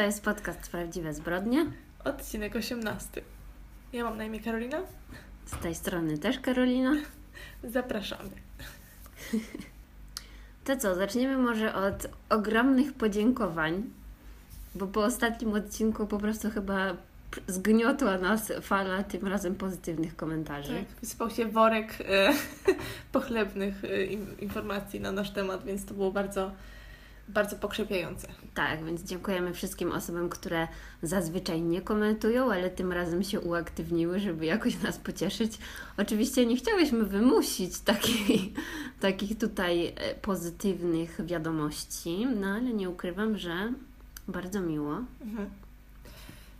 To jest podcast Prawdziwe Zbrodnie. Odcinek 18. Ja mam na imię Karolina. Z tej strony też Karolina. Zapraszamy. To co, zaczniemy może od ogromnych podziękowań, bo po ostatnim odcinku po prostu chyba zgniotła nas fala tym razem pozytywnych komentarzy. Tak, wysypał się worek e, pochlebnych e, informacji na nasz temat, więc to było bardzo bardzo pokrzepiające. Tak, więc dziękujemy wszystkim osobom, które zazwyczaj nie komentują, ale tym razem się uaktywniły, żeby jakoś nas pocieszyć. Oczywiście nie chciałyśmy wymusić takiej, takich tutaj e, pozytywnych wiadomości, no ale nie ukrywam, że bardzo miło. Mhm.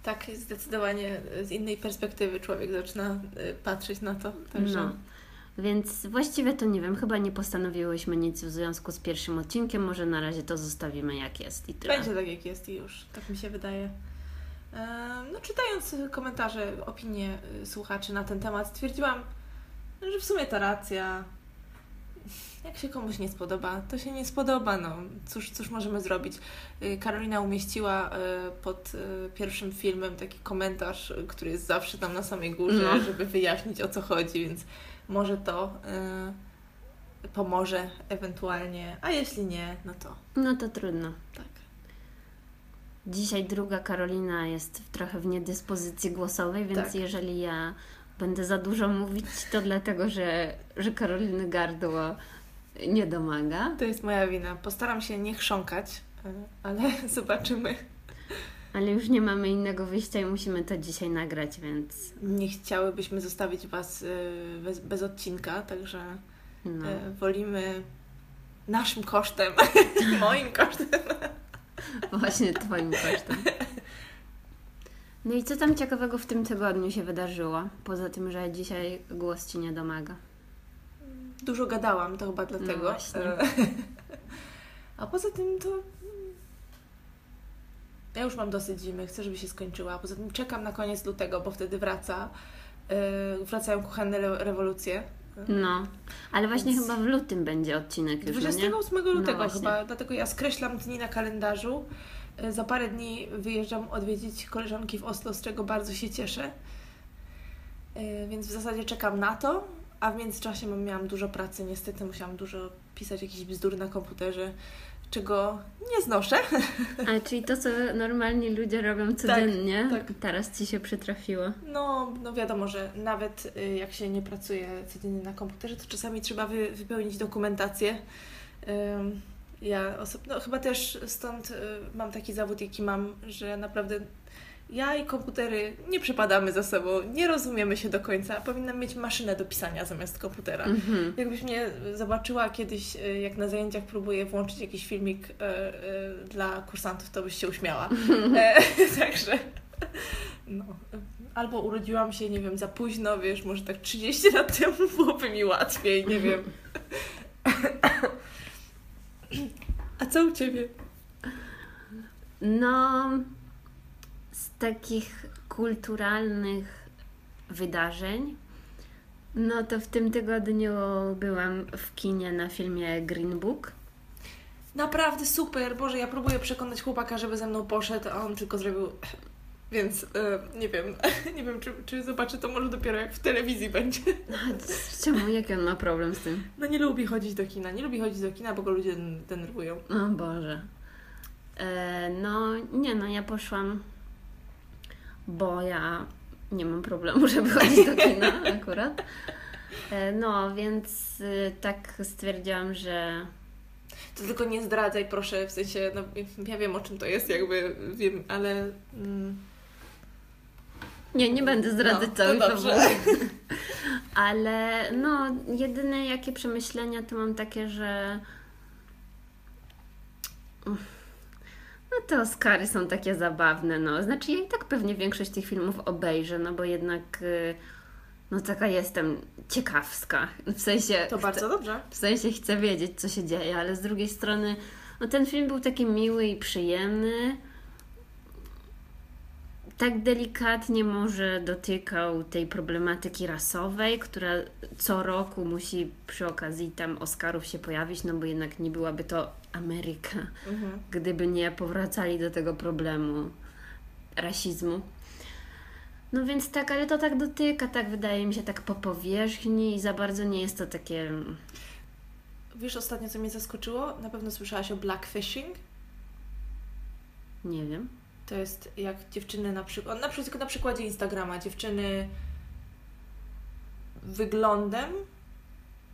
Tak, zdecydowanie z innej perspektywy człowiek zaczyna e, patrzeć na to. Także... No. Więc właściwie to nie wiem, chyba nie postanowiłyśmy nic w związku z pierwszym odcinkiem, może na razie to zostawimy jak jest i tyle. Będzie tak jak jest i już, tak mi się wydaje. No, czytając komentarze, opinie y, słuchaczy na ten temat, stwierdziłam, że w sumie to racja. Jak się komuś nie spodoba, to się nie spodoba. No. Cóż, cóż możemy zrobić? Y, Karolina umieściła y, pod pierwszym filmem taki komentarz, który jest zawsze tam na samej górze, no. żeby wyjaśnić o co chodzi, więc może to y, pomoże ewentualnie, a jeśli nie, no to. No to trudno. Tak. Dzisiaj druga Karolina jest trochę w niedyspozycji głosowej, więc tak. jeżeli ja będę za dużo mówić, to dlatego, że, że Karoliny gardło nie domaga. To jest moja wina. Postaram się nie chrząkać, y, ale zobaczymy. Ale już nie mamy innego wyjścia i musimy to dzisiaj nagrać, więc. Nie chciałybyśmy zostawić Was y, bez, bez odcinka, także no. Y, wolimy naszym kosztem, moim kosztem. Właśnie Twoim kosztem. No i co tam ciekawego w tym tygodniu się wydarzyło? Poza tym, że dzisiaj głos Ci nie domaga. Dużo gadałam, to chyba dlatego. No A poza tym to ja już mam dosyć zimy, chcę, żeby się skończyła. Poza tym czekam na koniec lutego, bo wtedy wraca, yy, wracają kuchenne rewolucje. No, ale właśnie Więc... chyba w lutym będzie odcinek już, 28 no lutego no chyba, dlatego ja skreślam dni na kalendarzu. Yy, za parę dni wyjeżdżam odwiedzić koleżanki w Oslo, z czego bardzo się cieszę. Yy, więc w zasadzie czekam na to, a w międzyczasie miałam dużo pracy, niestety musiałam dużo pisać jakiś bzdur na komputerze czego nie znoszę. A, czyli to, co normalni ludzie robią codziennie, tak, tak. teraz Ci się przytrafiło. No, no wiadomo, że nawet y, jak się nie pracuje codziennie na komputerze, to czasami trzeba wy, wypełnić dokumentację. Ja osobno, no, chyba też stąd y, mam taki zawód, jaki mam, że naprawdę ja i komputery nie przypadamy za sobą, nie rozumiemy się do końca. Powinnam mieć maszynę do pisania zamiast komputera. Mm -hmm. Jakbyś mnie zobaczyła kiedyś, e, jak na zajęciach próbuję włączyć jakiś filmik e, e, dla kursantów, to byś się uśmiała. E, także. No. Albo urodziłam się, nie wiem, za późno, wiesz, może tak 30 lat temu byłoby mi łatwiej, nie wiem. A co u Ciebie? No takich kulturalnych wydarzeń, no to w tym tygodniu byłam w kinie na filmie Green Book. Naprawdę super. Boże, ja próbuję przekonać chłopaka, żeby ze mną poszedł, a on tylko zrobił. Więc e, nie wiem, nie wiem, czy, czy zobaczy to może dopiero jak w telewizji będzie. No, czemu? Jaki on ma problem z tym? No nie lubi chodzić do kina. Nie lubi chodzić do kina, bo go ludzie denerwują. O Boże. E, no nie no, ja poszłam bo ja nie mam problemu, żeby chodzić do kina akurat. E, no, więc y, tak stwierdziłam, że. To tylko nie zdradzaj, proszę, w sensie, no, ja wiem o czym to jest, jakby wiem, ale. Mm... Nie, nie będę zdradzać no, całej fabuły. ale no, jedyne jakie przemyślenia to mam takie, że. No te Oscary są takie zabawne, no. Znaczy ja i tak pewnie większość tych filmów obejrzę, no bo jednak y, no taka jestem ciekawska. W sensie... To bardzo dobrze. W sensie chcę wiedzieć, co się dzieje, ale z drugiej strony no ten film był taki miły i przyjemny. Tak delikatnie może dotykał tej problematyki rasowej, która co roku musi przy okazji tam Oscarów się pojawić, no bo jednak nie byłaby to Ameryka, mhm. gdyby nie powracali do tego problemu rasizmu. No więc tak, ale to tak dotyka, tak wydaje mi się, tak po powierzchni i za bardzo nie jest to takie... Wiesz ostatnio, co mnie zaskoczyło? Na pewno słyszałaś o blackfishing? Nie wiem. To jest jak dziewczyny na przykład, na przykład na przykładzie Instagrama, dziewczyny wyglądem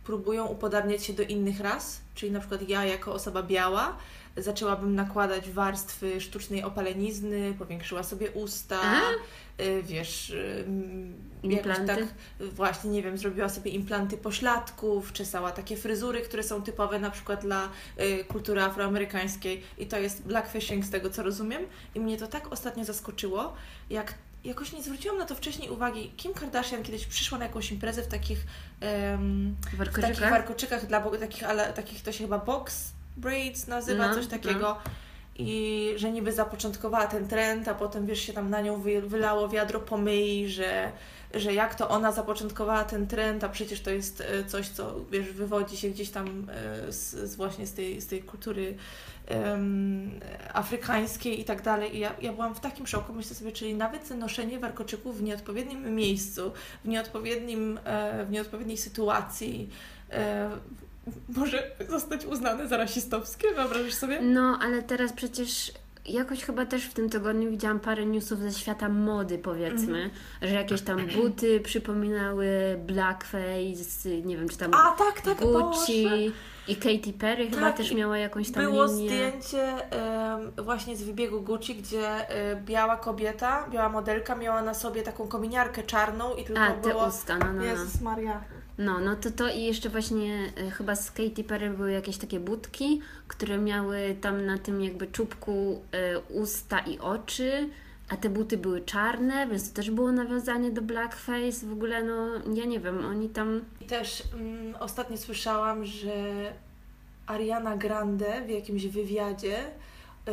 próbują upodabniać się do innych ras, czyli na przykład ja jako osoba biała zaczęłabym nakładać warstwy sztucznej opalenizny, powiększyła sobie usta, y, wiesz, y, implanty. tak właśnie, nie wiem, zrobiła sobie implanty pośladków, czesała takie fryzury, które są typowe na przykład dla y, kultury afroamerykańskiej i to jest blackfishing z tego co rozumiem i mnie to tak ostatnio zaskoczyło, jak jakoś nie zwróciłam na to wcześniej uwagi. Kim Kardashian kiedyś przyszła na jakąś imprezę w takich, um, w takich warkoczykach dla takich, ale takich to się chyba box braids nazywa, no, coś takiego. No. I że niby zapoczątkowała ten trend, a potem wiesz, się tam na nią wylało wiadro pomyj, że, że jak to ona zapoczątkowała ten trend, a przecież to jest e, coś, co wiesz, wywodzi się gdzieś tam e, z, z właśnie z tej, z tej kultury um, afrykańskiej i tak dalej. I ja, ja byłam w takim szoku, myślę sobie, czyli nawet noszenie warkoczyków w nieodpowiednim miejscu, w nieodpowiednim, e, w nieodpowiedniej sytuacji, może zostać uznane za rasistowskie, wyobrażasz sobie? No, ale teraz przecież jakoś chyba też w tym tygodniu widziałam parę newsów ze świata mody, powiedzmy, mm. że jakieś tam buty przypominały blackface, nie wiem, czy tam A, tak, tak, Gucci Boże. i Katy Perry tak, chyba też miała jakąś tam Było linię. zdjęcie y, właśnie z wybiegu Gucci, gdzie y, biała kobieta, biała modelka miała na sobie taką kominiarkę czarną i tylko A, te było... usta, no, no, no. Jezus Maria. No, no to to i jeszcze właśnie e, chyba z Katy Perry były jakieś takie budki, które miały tam na tym jakby czubku e, usta i oczy, a te buty były czarne, więc to też było nawiązanie do blackface. W ogóle, no, ja nie wiem, oni tam... I też mm, ostatnio słyszałam, że Ariana Grande w jakimś wywiadzie y,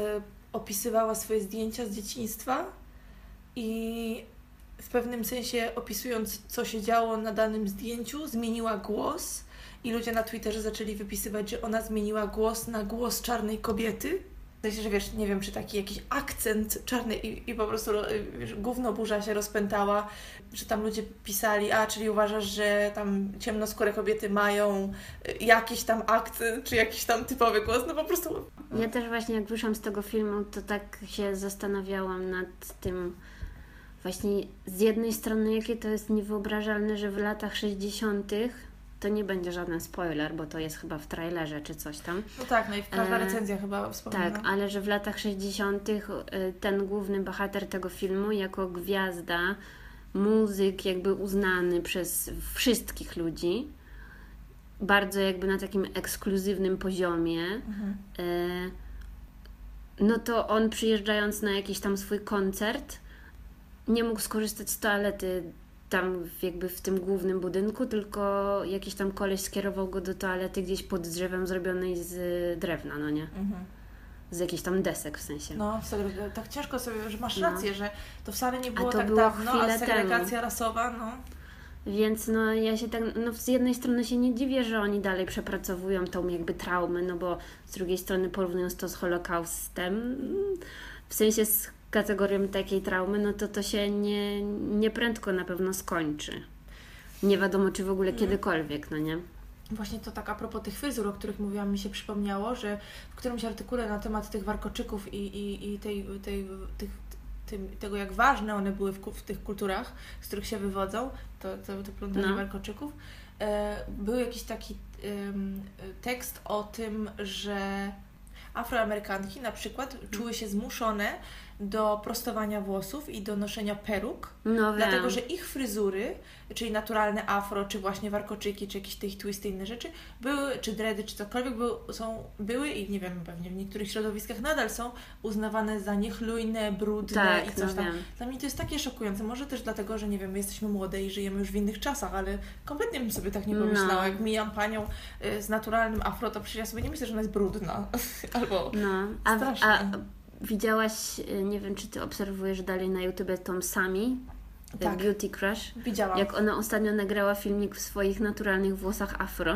opisywała swoje zdjęcia z dzieciństwa i w pewnym sensie opisując, co się działo na danym zdjęciu, zmieniła głos i ludzie na Twitterze zaczęli wypisywać, że ona zmieniła głos na głos czarnej kobiety. W sensie, że wiesz, nie wiem, czy taki jakiś akcent czarny i, i po prostu wiesz, gówno burza się rozpętała, że tam ludzie pisali, a czyli uważasz, że tam ciemnoskóre kobiety mają jakiś tam akcent, czy jakiś tam typowy głos, no po prostu... Ja też właśnie jak wyszłam z tego filmu, to tak się zastanawiałam nad tym, właśnie z jednej strony, jakie to jest niewyobrażalne, że w latach 60. to nie będzie żaden spoiler, bo to jest chyba w trailerze czy coś tam. No tak, no i każda e, recenzja e, chyba wspomina. Tak, ale że w latach 60. E, ten główny bohater tego filmu jako gwiazda, muzyk jakby uznany przez wszystkich ludzi, bardzo jakby na takim ekskluzywnym poziomie. Mhm. E, no to on przyjeżdżając na jakiś tam swój koncert, nie mógł skorzystać z toalety tam jakby w tym głównym budynku, tylko jakiś tam koleś skierował go do toalety gdzieś pod drzewem zrobionej z drewna, no nie? Mhm. Z jakichś tam desek w sensie. No, tak ciężko sobie, że masz no. rację, no. że to wcale nie było tak było dawno, a segregacja temu. rasowa, no. Więc no ja się tak, no z jednej strony się nie dziwię, że oni dalej przepracowują tą jakby traumę, no bo z drugiej strony porównując to z Holokaustem, w sensie z kategorią takiej traumy, no to to się nie, nie prędko na pewno skończy. Nie wiadomo, czy w ogóle mhm. kiedykolwiek, no nie? Właśnie to tak a propos tych fryzur, o których mówiłam, mi się przypomniało, że w którymś artykule na temat tych warkoczyków i, i, i tej, tej, tych, tym, tego, jak ważne one były w, w, tych kulturach, z których się wywodzą, to, to, to plątanie no. warkoczyków, e, był jakiś taki e, tekst o tym, że Afroamerykanki na przykład czuły się zmuszone do prostowania włosów i do noszenia peruk, no dlatego że ich fryzury, czyli naturalne afro, czy właśnie warkoczyki, czy jakieś tych twisty, inne rzeczy, były, czy dready, czy cokolwiek, były, są, były i nie wiem, pewnie w niektórych środowiskach nadal są uznawane za niechlujne, brudne tak, i coś no tam. Wiem. Dla mnie to jest takie szokujące, może też dlatego, że nie wiem, my jesteśmy młode i żyjemy już w innych czasach, ale kompletnie bym sobie tak nie pomyślała. No. Jak mijam panią y, z naturalnym afro, to przecież ja sobie nie myślę, że ona jest brudna albo no. a, a widziałaś, y, nie wiem czy ty obserwujesz dalej na YouTube tą Sami, y, Tak. Beauty Crush? Widziałam. Jak ona ostatnio nagrała filmik w swoich naturalnych włosach afro.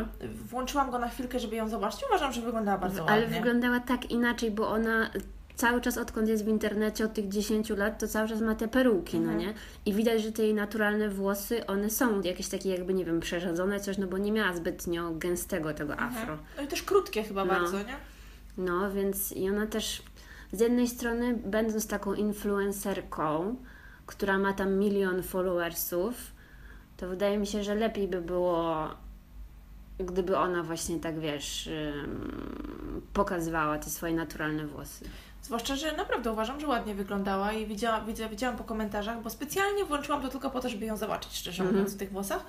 Włączyłam go na chwilkę, żeby ją zobaczyć. Uważam, że wyglądała bardzo Ale ładnie. wyglądała tak inaczej, bo ona cały czas odkąd jest w internecie od tych 10 lat, to cały czas ma te peruki, Mhm. no nie? I widać, że te jej naturalne włosy, one są jakieś takie jakby, nie wiem, przerzadzone coś, no bo nie miała zbytnio gęstego tego afro. No i też krótkie chyba No. bardzo, nie? No, więc i ona też z jednej strony, będąc taką influencerką, która ma tam milion followersów, to wydaje mi się, że lepiej by było, gdyby ona właśnie tak, wiesz, pokazywała te swoje naturalne włosy. Zwłaszcza, że naprawdę uważam, że ładnie wyglądała i widziałam, widzia, widziałam po komentarzach, bo specjalnie włączyłam to tylko po to, żeby ją zobaczyć, szczerze Mhm. mówiąc, w tych włosach.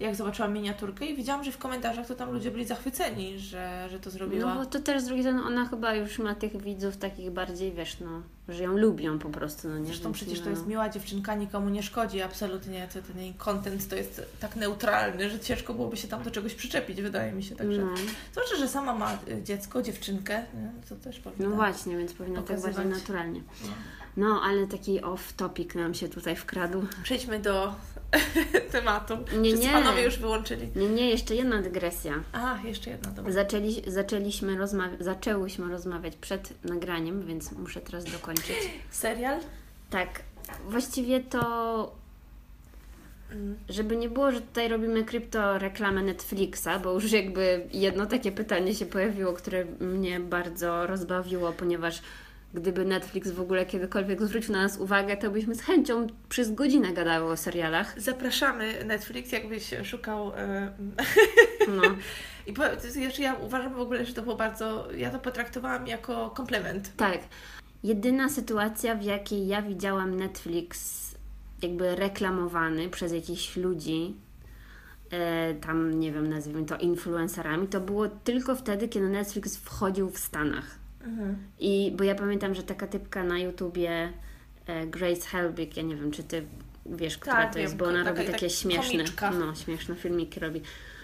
Jak zobaczyłam miniaturkę i widziałam, że w komentarzach to tam ludzie byli zachwyceni, że, że to zrobiła. No bo to też z drugiej strony ona chyba już ma tych widzów takich bardziej, wiesz, no, że ją lubią po prostu, no nie? Zresztą przecież to jest miła dziewczynka, nikomu nie szkodzi, absolutnie. To, ten jej content to jest tak neutralny, że ciężko byłoby się tam do czegoś przyczepić, wydaje mi się. Także. No. Zwłaszcza, że sama ma y, dziecko, dziewczynkę, to też powinna. No właśnie, więc powinno tak pokazywać. bardziej naturalnie. No. No, ale taki off-topic nam się tutaj wkradł. Przejdźmy do tematu. Nie, Wszyscy nie. panowie już wyłączyli. Nie, nie, jeszcze jedna dygresja. A, jeszcze jedna, dobra. Zaczęli, zaczęliśmy rozmawiać, zaczęłyśmy rozmawiać przed nagraniem, więc muszę teraz dokończyć. Serial? Tak, właściwie to, Mm. żeby nie było, że tutaj robimy krypto reklamę Netflixa, bo już jakby jedno takie pytanie się pojawiło, które mnie bardzo rozbawiło, ponieważ gdyby Netflix w ogóle kiedykolwiek zwrócił na nas uwagę, to byśmy z chęcią przez godzinę gadały o serialach. Zapraszamy Netflix, jakbyś szukał. e, No. I po, jeszcze ja uważam w ogóle, że to było bardzo. Ja to potraktowałam jako komplement. Tak. Jedyna sytuacja, w jakiej ja widziałam Netflix jakby reklamowany przez jakichś ludzi, e, tam nie wiem, nazwijmy to influencerami, to było tylko wtedy, kiedy Netflix wchodził w Stanach. I bo ja pamiętam, że taka typka na YouTubie e, Grace Helbig, ja nie wiem, czy ty wiesz, która Tak, to jest, wiem, bo ona taka- robi takie śmieszne, komiczka. no, śmieszne filmiki robi.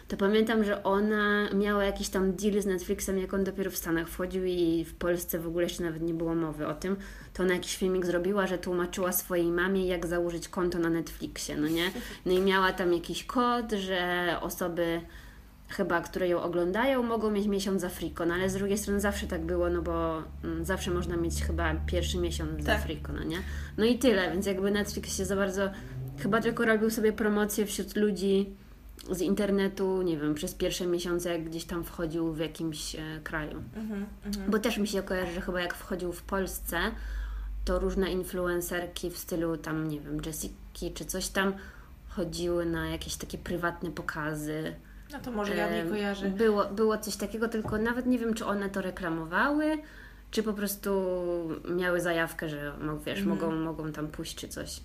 To pamiętam, że ona miała jakiś tam deal z Netflixem, jak on dopiero w Stanach wchodził i w Polsce w ogóle jeszcze nawet nie było mowy o tym. To ona jakiś filmik zrobiła, że tłumaczyła swojej mamie, jak założyć konto na Netflixie, no nie? No i miała tam jakiś kod, że osoby chyba, które ją oglądają, mogą mieć miesiąc za no ale z drugiej strony zawsze tak było, no bo mm, zawsze można mieć chyba pierwszy miesiąc za Tak. Friko, no nie? No i tyle, więc jakby Netflix się za bardzo, chyba tylko robił sobie promocję wśród ludzi z internetu, nie wiem, przez pierwsze miesiące, jak gdzieś tam wchodził w jakimś e, kraju. Mhm, mhm. Bo też mi się kojarzy, że chyba jak wchodził w Polsce, to różne influencerki w stylu tam, nie wiem, Jessiki czy coś tam chodziły na jakieś takie prywatne pokazy. No to może ja nie kojarzę. Było, było coś takiego, tylko nawet nie wiem, czy one to reklamowały, czy po prostu miały zajawkę, że wiesz, Mhm. mogą, mogą tam pójść czy coś.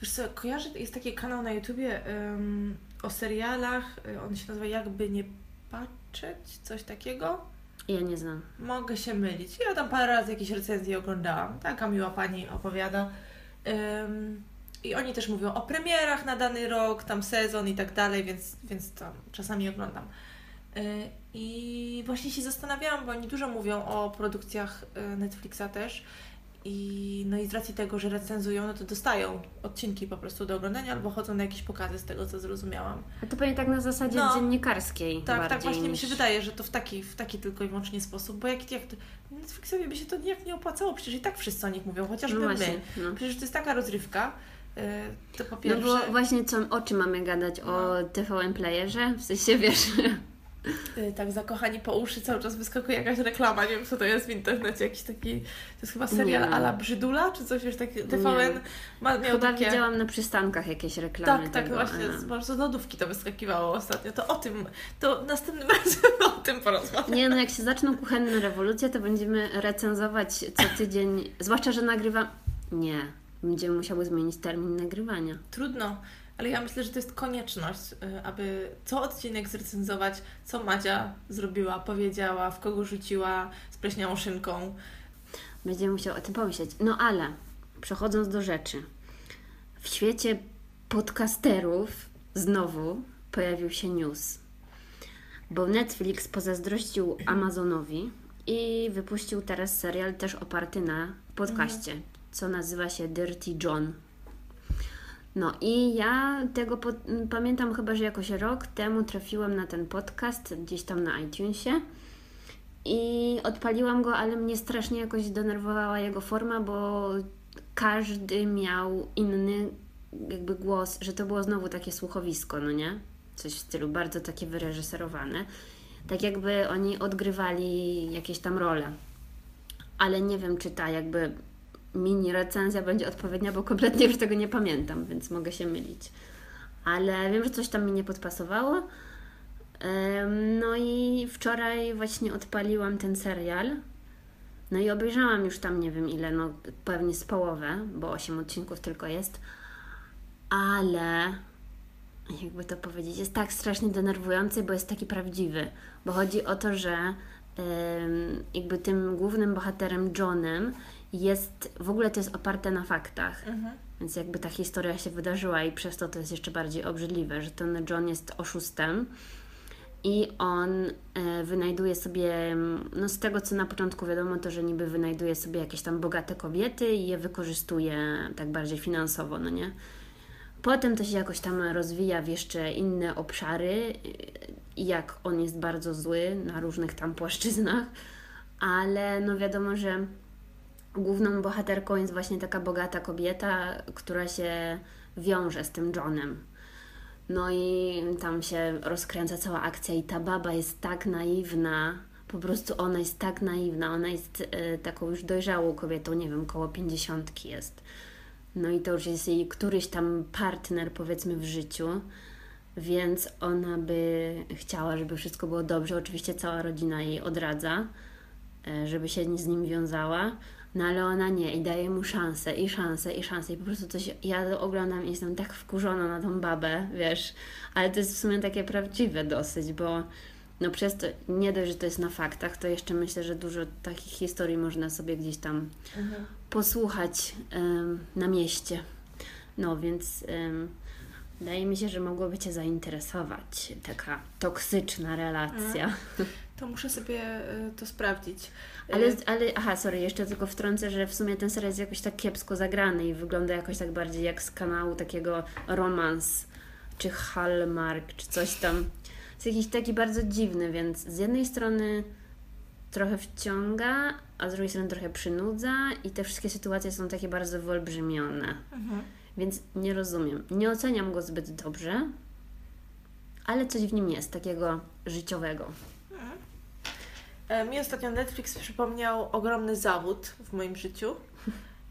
Wiesz co, kojarzę, jest taki kanał na YouTubie em, o serialach, y, on się nazywa Jakby nie patrzeć, coś takiego. Ja nie znam. Mogę się mylić. Ja tam parę razy jakieś recenzje oglądałam. Taka miła pani opowiada. Ym, I oni też mówią o premierach na dany rok, tam sezon i tak dalej, więc, więc tam czasami oglądam. Y, I właśnie się zastanawiałam, bo oni dużo mówią o produkcjach y, Netflixa też. I, no i z racji tego, że recenzują, no to dostają odcinki po prostu do oglądania albo chodzą na jakieś pokazy z tego, co zrozumiałam. A to pewnie tak na zasadzie No. dziennikarskiej Tak, tak właśnie mi niż... się wydaje, że to w taki, w taki tylko i wyłącznie sposób, bo jak, jak to, Netflixowi by się to nijak nie opłacało, przecież i tak wszyscy o nich mówią, chociażby No my. właśnie, no. Przecież to jest taka rozrywka, to po No pierwsze... bo właśnie co, o czym mamy gadać? O TVN Playerze? W sensie, wiesz... yy, tak zakochani po uszy cały czas wyskakuje jakaś reklama, nie wiem co to jest w internecie, jakiś taki, to jest chyba serial Nie. ala Brzydula, czy coś, wiesz, taki TVN ma, miał Chyba takie... widziałam na przystankach jakieś reklamy Tak, tak, tego. właśnie, a- z, bardzo z lodówki to wyskakiwało ostatnio, to o tym, to następnym razem o tym porozmawiamy. Nie, no jak się zaczną kuchenne rewolucje, to będziemy recenzować co tydzień, zwłaszcza, że nagrywam... Nie, będziemy musiały zmienić termin nagrywania. Trudno, ale ja myślę, że to jest konieczność, y, aby co odcinek zrecenzować, co Madzia zrobiła, powiedziała, w kogo rzuciła z pleśniałą szynką. Będziemy musiały o tym pomyśleć. No ale, przechodząc do rzeczy. W świecie podcasterów znowu pojawił się news. Bo Netflix pozazdrościł Amazonowi i wypuścił teraz serial też oparty na podcaście, co nazywa się Dirty John. No i ja tego po, pamiętam chyba, że jakoś rok temu trafiłam na ten podcast gdzieś tam na iTunesie i odpaliłam go, ale mnie strasznie jakoś denerwowała jego forma, bo każdy miał inny jakby głos, że to było znowu takie słuchowisko, no nie? Coś w stylu bardzo takie wyreżyserowane. Tak jakby oni odgrywali jakieś tam role. Ale nie wiem, czy ta jakby mini recenzja będzie odpowiednia, bo kompletnie już tego nie pamiętam, więc mogę się mylić. Ale wiem, że coś tam mi nie podpasowało. No i wczoraj właśnie odpaliłam ten serial. No i obejrzałam już tam nie wiem ile, no pewnie z połowę, bo 8 odcinków tylko jest. Ale jakby to powiedzieć, jest tak strasznie denerwujący, bo jest taki prawdziwy. Bo chodzi o to, że jakby tym głównym bohaterem Johnem jest, w ogóle to jest oparte na faktach. Mhm. Więc jakby ta historia się wydarzyła i przez to to jest jeszcze bardziej obrzydliwe, że ten John jest oszustem i on e, wynajduje sobie, no z tego co na początku wiadomo, to że niby wynajduje sobie jakieś tam bogate kobiety i je wykorzystuje tak bardziej finansowo, no nie? Potem to się jakoś tam rozwija w jeszcze inne obszary, jak on jest bardzo zły na różnych tam płaszczyznach, ale no wiadomo, że główną bohaterką jest właśnie taka bogata kobieta, która się wiąże z tym Johnem. No i tam się rozkręca cała akcja i ta baba jest tak naiwna, po prostu ona jest tak naiwna, ona jest y, taką już dojrzałą kobietą, nie wiem, koło pięćdziesiątki jest. No i to już jest jej któryś tam partner, powiedzmy, w życiu, więc ona by chciała, żeby wszystko było dobrze. Oczywiście cała rodzina jej odradza, y, żeby się z nim wiązała, no ale ona nie i daje mu szansę i szansę i szansę i po prostu coś, ja to oglądam i jestem tak wkurzona na tą babę, wiesz, ale to jest w sumie takie prawdziwe dosyć, bo no przez to, nie dość, że to jest na faktach, to jeszcze myślę, że dużo takich historii można sobie gdzieś tam mhm. posłuchać um, na mieście. No więc um, wydaje mi się, że mogłoby Cię zainteresować taka toksyczna relacja. Mhm. To muszę sobie y, to sprawdzić. Ale, y, ale, aha, sorry, jeszcze tylko wtrącę, że w sumie ten serial jest jakoś tak kiepsko zagrany i wygląda jakoś tak bardziej jak z kanału takiego romans, czy Hallmark, czy coś tam. Jest jakiś taki bardzo dziwny, więc z jednej strony trochę wciąga, a z drugiej strony trochę przynudza i te wszystkie sytuacje są takie bardzo wyolbrzymione. Mhm. Więc nie rozumiem. Nie oceniam go zbyt dobrze, ale coś w nim jest takiego życiowego. E, mi ostatnio Netflix przypomniał ogromny zawód w moim życiu.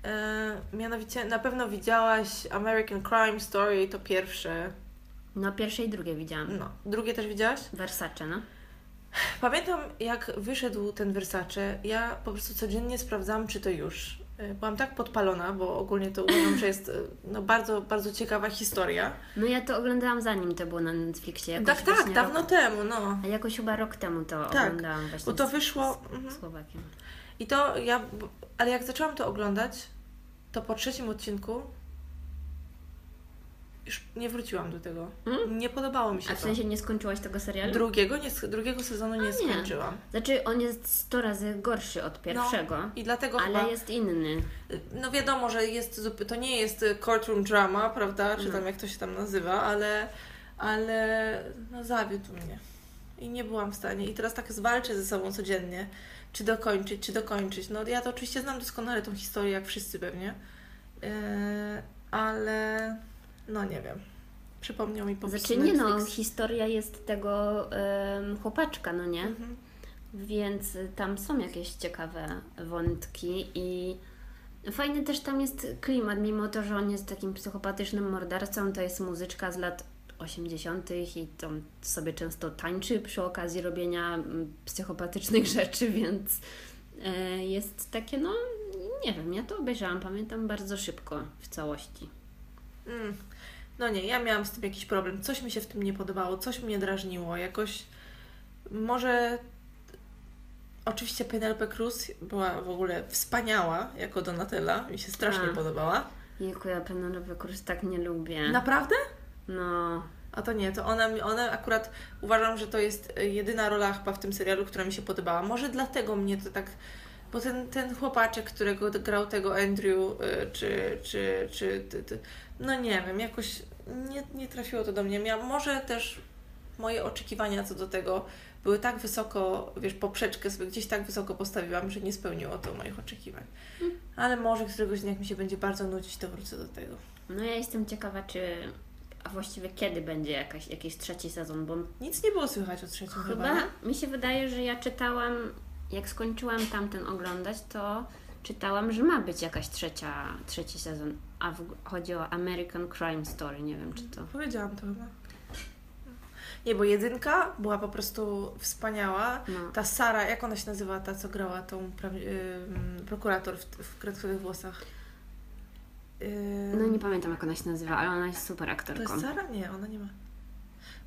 E, mianowicie, na pewno widziałaś American Crime Story, to pierwsze. No, pierwsze i drugie widziałam. No, drugie też widziałaś? Versace, no. Pamiętam, jak wyszedł ten Versace, ja po prostu codziennie sprawdzałam, czy to już. Y, byłam tak podpalona, bo ogólnie to uważam, że jest y, no, bardzo, bardzo ciekawa historia. No ja to oglądałam zanim to było na Netflixie. Jakoś tak, tak, dawno rok, temu, no. A jakoś chyba rok temu to tak, oglądałam właśnie. bo to wyszło... Z, mhm. Słowakiem. I to ja... Ale jak zaczęłam to oglądać, to po trzecim odcinku już nie wróciłam do tego. Hmm? Nie podobało mi się A w sensie nie skończyłaś tego serialu? Drugiego, nie, drugiego sezonu nie, nie skończyłam. Znaczy on jest 100 razy gorszy od pierwszego. No, i dlatego Ale chyba, jest inny. No wiadomo, że jest, to nie jest courtroom drama, prawda? Czy no. tam jak to się tam nazywa, ale, ale no zawiódł mnie. I nie byłam w stanie. I teraz tak zwalczę ze sobą codziennie, czy dokończyć, czy dokończyć. No ja to oczywiście znam doskonale tą historię, jak wszyscy pewnie. Yy, ale no nie wiem. Przypomniał mi po Znaczy nie no, historia jest tego um, chłopaczka, no nie? Mhm. Więc tam są jakieś ciekawe wątki i fajny też tam jest klimat, mimo to, że on jest takim psychopatycznym mordercą, to jest muzyczka z lat 80. i tam sobie często tańczy przy okazji robienia mm, psychopatycznych rzeczy, więc e, jest takie, no nie wiem, ja to obejrzałam, pamiętam bardzo szybko w całości. Mm. No nie, ja miałam z tym jakiś problem. Coś mi się w tym nie podobało, coś mnie drażniło. Jakoś może Oczywiście Penelope Cruz była w ogóle wspaniała jako Donatella. Mi się strasznie A. podobała. Jejku, ja Penelope Cruz tak nie lubię. Naprawdę? No. A to nie, to ona, ona akurat uważam, że to jest jedyna rola chyba w tym serialu, która mi się podobała. Może dlatego mnie to tak Bo ten, ten chłopaczek, którego grał tego Andrew, y, czy, czy, czy, no nie wiem, jakoś nie, nie trafiło to do mnie. Miałam, może też moje oczekiwania co do tego były tak wysoko, wiesz, poprzeczkę sobie gdzieś tak wysoko postawiłam, że nie spełniło to moich oczekiwań. Ale może któregoś dnia, jak mi się będzie bardzo nudzić, to wrócę do tego. No ja jestem ciekawa, czy... A właściwie kiedy będzie jakaś, jakiś trzeci sezon, bo Nic nie było słychać o trzecim chyba. chyba mi się wydaje, że ja czytałam, jak skończyłam tamten oglądać, to czytałam, że ma być jakaś trzecia, trzeci sezon. A w, chodzi o American Crime Story, nie wiem czy to... Powiedziałam to chyba. Nie, bo jedynka była po prostu wspaniała. No. Ta Sara, jak ona się nazywa, ta co grała tą prawi- ym, prokurator w, w kredkowych włosach? Ym, No nie pamiętam jak ona się nazywa, ale ona jest super To aktorką. jest Sara? Nie, ona nie ma.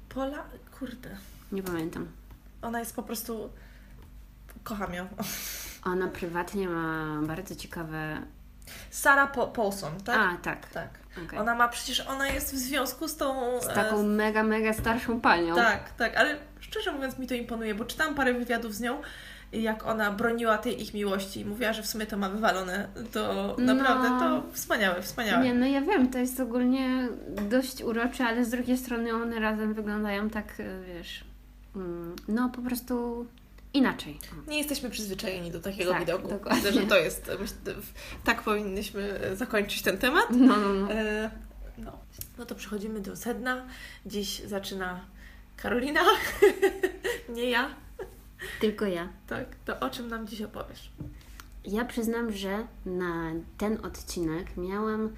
Pola? Kurde. Nie pamiętam. Ona jest po prostu... Kocham ją. Ona prywatnie ma bardzo ciekawe... Sara po Paulson, tak? A, tak. Tak. okej. Ona ma przecież, ona jest w związku z tą... Z e, taką mega, mega starszą panią. Tak, tak, ale szczerze mówiąc mi to imponuje, bo czytałam parę wywiadów z nią, jak ona broniła tej ich miłości i mówiła, że w sumie to ma wywalone. To No. naprawdę to wspaniałe, wspaniałe. Nie, no ja wiem, to jest ogólnie dość urocze, ale z drugiej strony one razem wyglądają tak, e, wiesz, mm, no po prostu inaczej. Nie jesteśmy przyzwyczajeni do takiego Tak, widoku. dokładnie. Myślę, że to jest, myślę, tak powinnyśmy e, zakończyć ten temat. No, no, no. E, No. no to przechodzimy do sedna. Dziś zaczyna Karolina, nie ja. Tylko ja. Tak, to o czym nam dziś opowiesz? Ja przyznam, że na ten odcinek miałam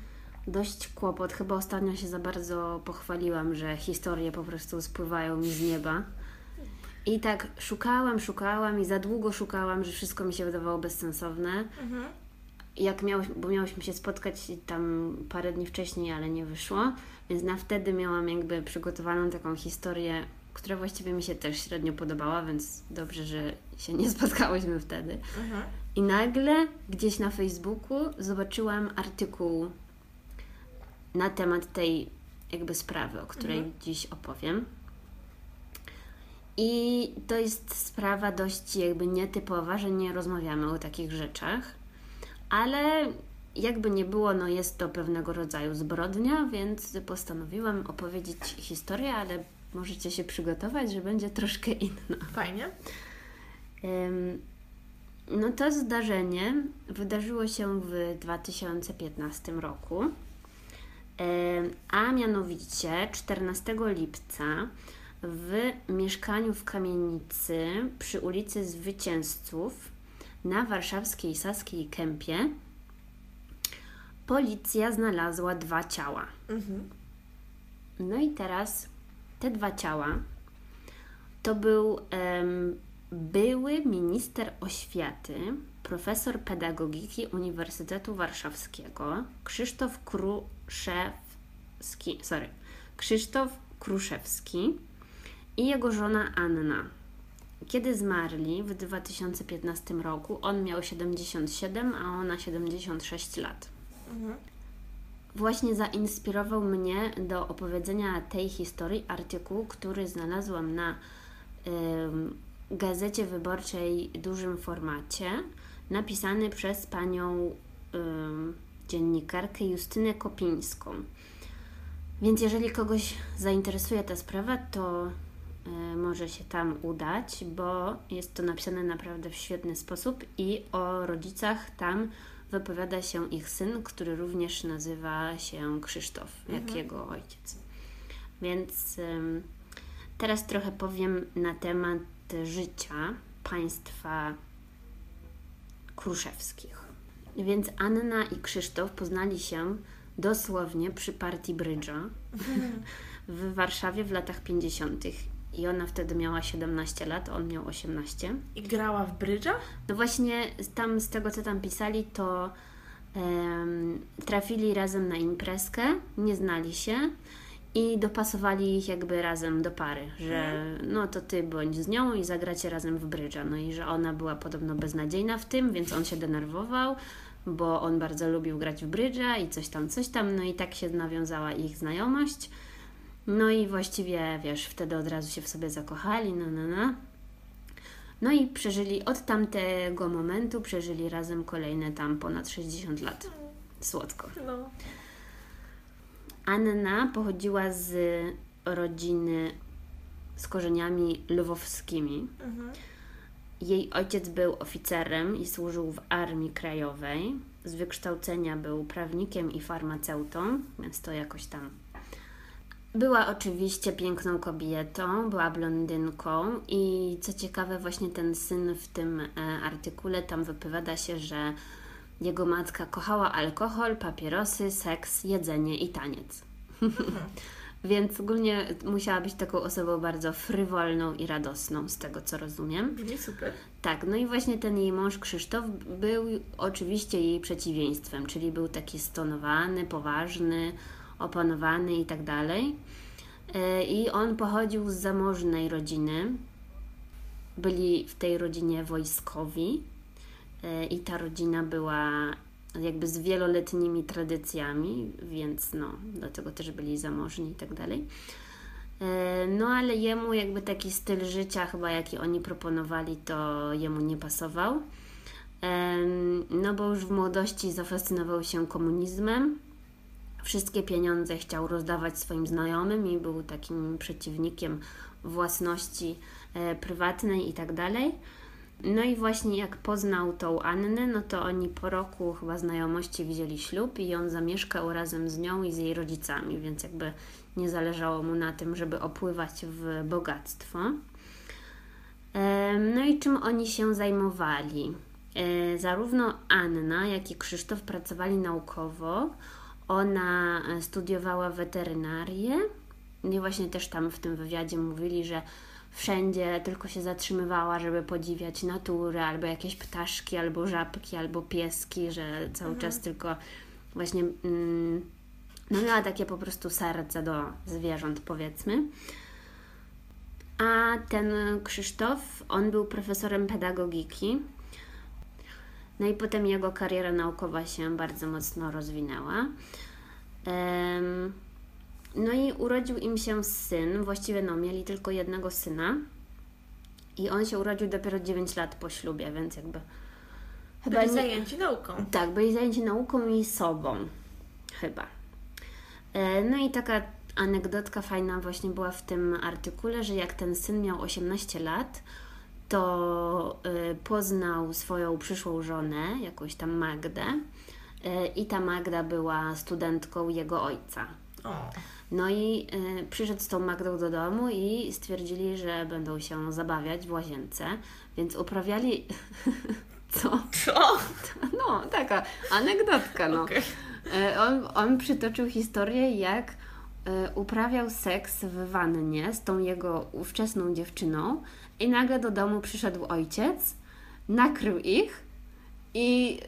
dość kłopot. Chyba ostatnio się za bardzo pochwaliłam, że historie po prostu spływają mi z nieba. I tak szukałam, szukałam i za długo szukałam, że wszystko mi się wydawało bezsensowne. Mhm. jak miałeś, bo miałyśmy się spotkać tam parę dni wcześniej, ale nie wyszło, więc na wtedy miałam jakby przygotowaną taką historię, która właściwie mi się też średnio podobała, więc dobrze, że się nie spotkałyśmy wtedy. Mhm. I nagle gdzieś na Facebooku zobaczyłam artykuł na temat tej jakby sprawy, o której Mhm. dziś opowiem. I to jest sprawa dość jakby nietypowa, że nie rozmawiamy o takich rzeczach, ale jakby nie było, no jest to pewnego rodzaju zbrodnia, więc postanowiłam opowiedzieć historię, ale możecie się przygotować, że będzie troszkę inna. Fajnie. No to zdarzenie wydarzyło się w 2015 roku, a mianowicie 14 lipca w mieszkaniu w kamienicy przy ulicy Zwycięzców na warszawskiej Saskiej Kępie policja znalazła dwa ciała. Mhm. No i teraz te dwa ciała to był em, były minister oświaty, profesor pedagogiki Uniwersytetu Warszawskiego Krzysztof Kruszewski, sorry, Krzysztof Kruszewski i jego żona Anna. Kiedy zmarli w 2015 roku, on miał 77, a ona 76 lat Mhm. właśnie zainspirował mnie do opowiedzenia tej historii artykuł, który znalazłam na ym, gazecie wyborczej dużym formacie, napisany przez panią ym, dziennikarkę Justynę Kopińską. Więc jeżeli kogoś zainteresuje ta sprawa, to y, może się tam udać, bo jest to napisane naprawdę w świetny sposób i o rodzicach tam wypowiada się ich syn, który również nazywa się Krzysztof, jak Mhm. jego ojciec. Więc teraz trochę powiem na temat życia państwa kruszewskich. Więc Anna i Krzysztof poznali się dosłownie przy partii brydża w Warszawie w latach 50. I ona wtedy miała 17 lat, on miał 18. I grała w brydża? No właśnie tam z tego, co tam pisali, to em, trafili razem na imprezkę, nie znali się i dopasowali ich jakby razem do pary, że no to ty bądź z nią i zagracie razem w brydża. No i że ona była podobno beznadziejna w tym, więc on się denerwował, bo on bardzo lubił grać w brydża i coś tam, coś tam. No i tak się nawiązała ich znajomość. No i właściwie, wiesz, wtedy od razu się w sobie zakochali, no, no, no. No i przeżyli od tamtego momentu, przeżyli razem kolejne tam ponad 60 lat. Słodko. No. Anna pochodziła z rodziny z korzeniami lwowskimi. Mhm. Jej ojciec był oficerem i służył w Armii Krajowej. Z wykształcenia był prawnikiem i farmaceutą, więc to jakoś tam. Była oczywiście piękną kobietą, była blondynką i co ciekawe, właśnie ten syn w tym e, artykule tam wypowiada się, że jego matka kochała alkohol, papierosy, seks, jedzenie i taniec. Więc ogólnie musiała być taką osobą bardzo frywolną i radosną, z tego co rozumiem. Brzmi super. Tak, no i właśnie ten jej mąż Krzysztof był oczywiście jej przeciwieństwem, czyli był taki stonowany, poważny, opanowany i tak dalej. E, I on pochodził z zamożnej rodziny. Byli w tej rodzinie wojskowi e, i ta rodzina była jakby z wieloletnimi tradycjami, więc no, dlatego też byli zamożni i tak dalej. E, No ale jemu jakby taki styl życia chyba jaki oni proponowali, to jemu nie pasował. No bo już w młodości zafascynował się komunizmem. Wszystkie pieniądze chciał rozdawać swoim znajomym i był takim przeciwnikiem własności e, prywatnej i tak dalej. No i właśnie jak poznał tą Annę, no to oni po roku chyba znajomości wzięli ślub i on zamieszkał razem z nią i z jej rodzicami, więc jakby nie zależało mu na tym, żeby opływać w bogactwo. Em, No i czym oni się zajmowali? E, Zarówno Anna, jak i Krzysztof pracowali naukowo. Ona e, studiowała weterynarię. I właśnie też tam w tym wywiadzie mówili, że wszędzie tylko się zatrzymywała, żeby podziwiać naturę, albo jakieś ptaszki, albo żabki, albo pieski, że cały czas tylko właśnie mm, no miała takie po prostu serce do zwierząt, powiedzmy. A ten Krzysztof, on był profesorem pedagogiki. No i potem jego kariera naukowa się bardzo mocno rozwinęła. No i urodził im się syn, właściwie no, mieli tylko jednego syna. I on się urodził dopiero 9 lat po ślubie, więc jakby. Byli nie- zajęci nauką. tak, byli zajęci nauką i sobą. Chyba. E, No i taka anegdotka fajna właśnie była w tym artykule, że jak ten syn miał 18 lat, to y, poznał swoją przyszłą żonę, jakąś tam Magdę. Y, I ta Magda była studentką jego ojca. O. No i y, przyszedł z tą Magdą do domu i stwierdzili, że będą się zabawiać w łazience, więc uprawiali. Co? Co? No, taka anegdotka, no. E, On, on przytoczył historię, jak uprawiał seks w wannie z tą jego ówczesną dziewczyną i nagle do domu przyszedł ojciec, nakrył ich i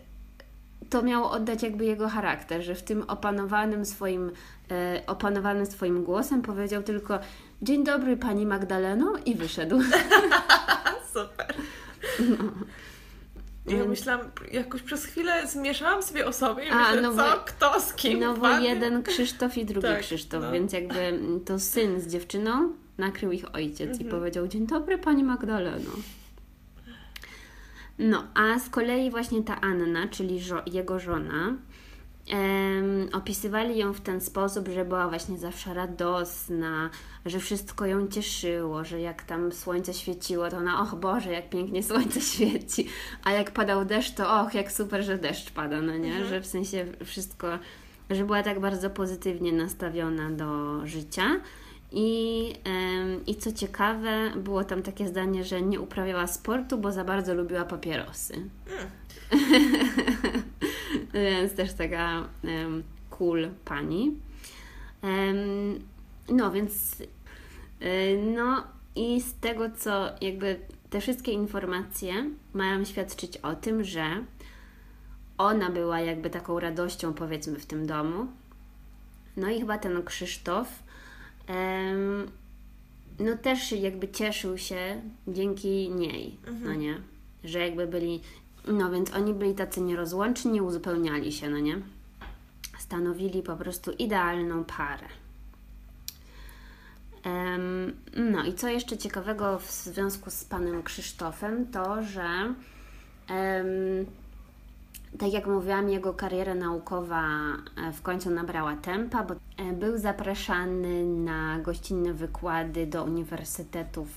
to miało oddać jakby jego charakter, że w tym opanowanym swoim, e, opanowanym swoim głosem powiedział tylko dzień dobry pani Magdaleno i wyszedł. Super. Ja myślałam, jakoś przez chwilę zmieszałam sobie osoby i A, myślę, no co, bo- kto, z kim, No bo Pan? jeden Krzysztof i drugi Tak, Krzysztof, no. więc jakby to syn z dziewczyną nakrył ich ojciec i powiedział dzień dobry pani Magdaleno. No, a z kolei właśnie ta Anna, czyli żo- jego żona, em, opisywali ją w ten sposób, że była właśnie zawsze radosna, że wszystko ją cieszyło, że jak tam słońce świeciło, to ona, och Boże, jak pięknie słońce świeci, a jak padał deszcz, to och, jak super, że deszcz pada, no nie? Że w sensie wszystko, że była tak bardzo pozytywnie nastawiona do życia. I, I co ciekawe, było tam takie zdanie, że nie uprawiała sportu, bo za bardzo lubiła papierosy. Więc też taka em, cool pani. Em, no więc, y, no i z tego, co jakby te wszystkie informacje mają świadczyć o tym, że ona była jakby taką radością, powiedzmy, w tym domu. No i chyba ten Krzysztof, no też jakby cieszył się dzięki niej, no nie? Że jakby byli, no więc oni byli tacy nierozłączni, uzupełniali się, no nie? Stanowili po prostu idealną parę. No i co jeszcze ciekawego w związku z panem Krzysztofem, to że tak jak mówiłam, jego kariera naukowa e, w końcu nabrała tempa, bo e, był zapraszany na gościnne wykłady do uniwersytetów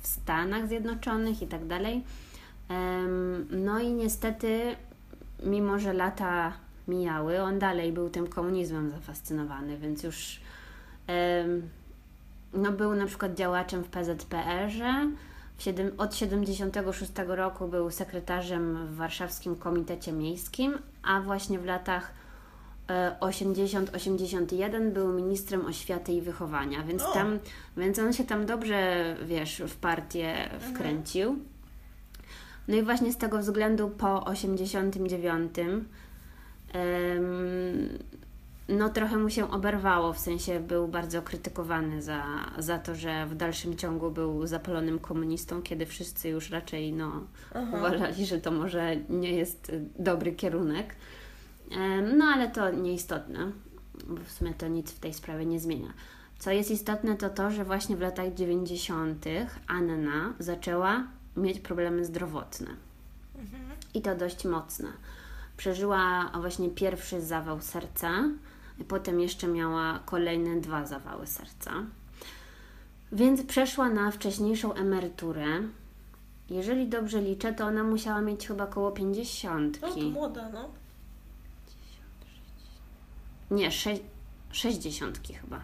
w Stanach Zjednoczonych i tak dalej. No i niestety, mimo że lata mijały, on dalej był tym komunizmem zafascynowany, więc już no, był na przykład działaczem w PZPR-ze. Od 76 roku był sekretarzem w Warszawskim Komitecie Miejskim, a właśnie w latach 80-81 e, był ministrem oświaty i wychowania, więc, tam, więc on się tam dobrze, wiesz, w partię mhm. wkręcił. No i właśnie z tego względu po 89 no trochę mu się oberwało, w sensie był bardzo krytykowany za, za to, że w dalszym ciągu był zapalonym komunistą, kiedy wszyscy już raczej no, uważali, że to może nie jest dobry kierunek. No ale to nieistotne, bo w sumie to nic w tej sprawie nie zmienia. Co jest istotne, to to, że właśnie w latach 90. Anna zaczęła mieć problemy zdrowotne. Mhm. I to dość mocne. Przeżyła właśnie pierwszy zawał serca, potem jeszcze miała kolejne dwa zawały serca. Więc przeszła na wcześniejszą emeryturę. Jeżeli dobrze liczę, to ona musiała mieć chyba około 50. No to młoda, no. Nie, sze 60 chyba.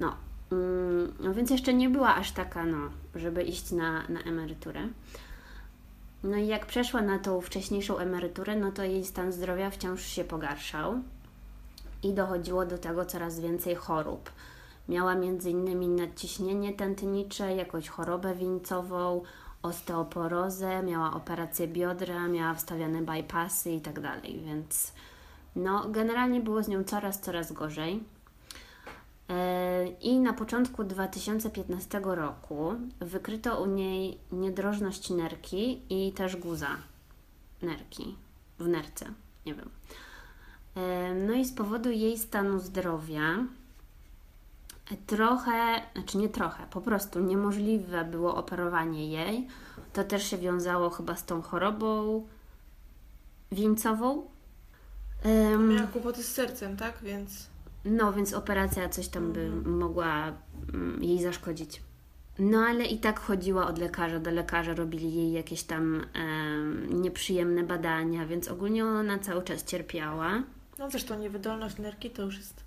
No, mm, no, więc jeszcze nie była aż taka, no, żeby iść na, na emeryturę. No i jak przeszła na tą wcześniejszą emeryturę, no to jej stan zdrowia wciąż się pogarszał i dochodziło do tego coraz więcej chorób. Miała m.in. nadciśnienie tętnicze, jakąś chorobę wieńcową, osteoporozę, miała operację biodra, miała wstawiane bypassy i tak dalej, więc no, generalnie było z nią coraz, coraz gorzej. E, I na początku 2015 roku wykryto u niej niedrożność nerki i też guza nerki w nerce, nie wiem. E, no i z powodu jej stanu zdrowia trochę, znaczy nie trochę, po prostu niemożliwe było operowanie jej. To też się wiązało chyba z tą chorobą wieńcową. Miała kłopoty z sercem, tak? Więc... No, więc operacja coś tam by mhm. mogła mm, jej zaszkodzić. No, ale i tak chodziła od lekarza do lekarza, robili jej jakieś tam e, nieprzyjemne badania, więc ogólnie ona cały czas cierpiała. No zresztą niewydolność nerki to już jest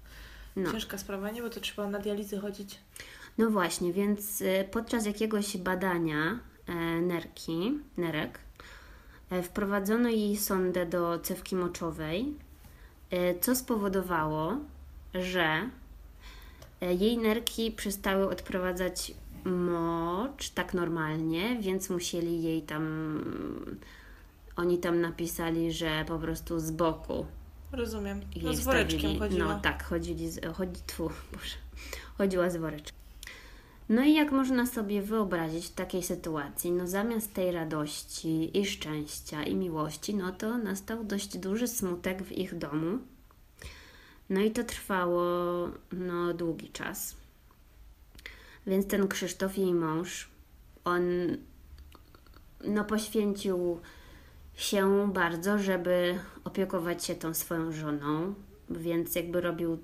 no. ciężka sprawa, nie? Bo to trzeba na dializę chodzić. No właśnie, więc e, podczas jakiegoś badania e, nerki, nerek, e, wprowadzono jej sondę do cewki moczowej, co spowodowało, że jej nerki przestały odprowadzać mocz tak normalnie, więc musieli jej tam. Oni tam napisali, że po prostu z boku Rozumiem. No z woreczkiem chodziła. No tak, chodzili z, chodzi, tfu, Boże, chodziła z woreczkiem. No i jak można sobie wyobrazić w takiej sytuacji, no zamiast tej radości i szczęścia i miłości, no to nastał dość duży smutek w ich domu. No i to trwało no długi czas. Więc ten Krzysztof, jej mąż, on no poświęcił się bardzo, żeby opiekować się tą swoją żoną, więc jakby robił,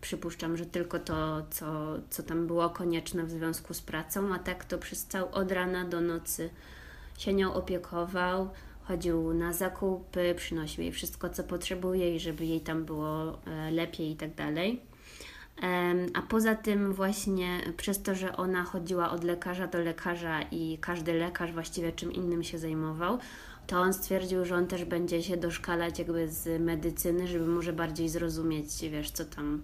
przypuszczam, że tylko to, co, co tam było konieczne w związku z pracą, a tak to przez cał od rana do nocy się nią opiekował, chodził na zakupy, przynosił jej wszystko, co potrzebuje i żeby jej tam było e, lepiej i tak dalej. A poza tym, właśnie przez to, że ona chodziła od lekarza do lekarza i każdy lekarz właściwie czym innym się zajmował, to on stwierdził, że on też będzie się doszkalać jakby z medycyny, żeby może bardziej zrozumieć, wiesz, co tam,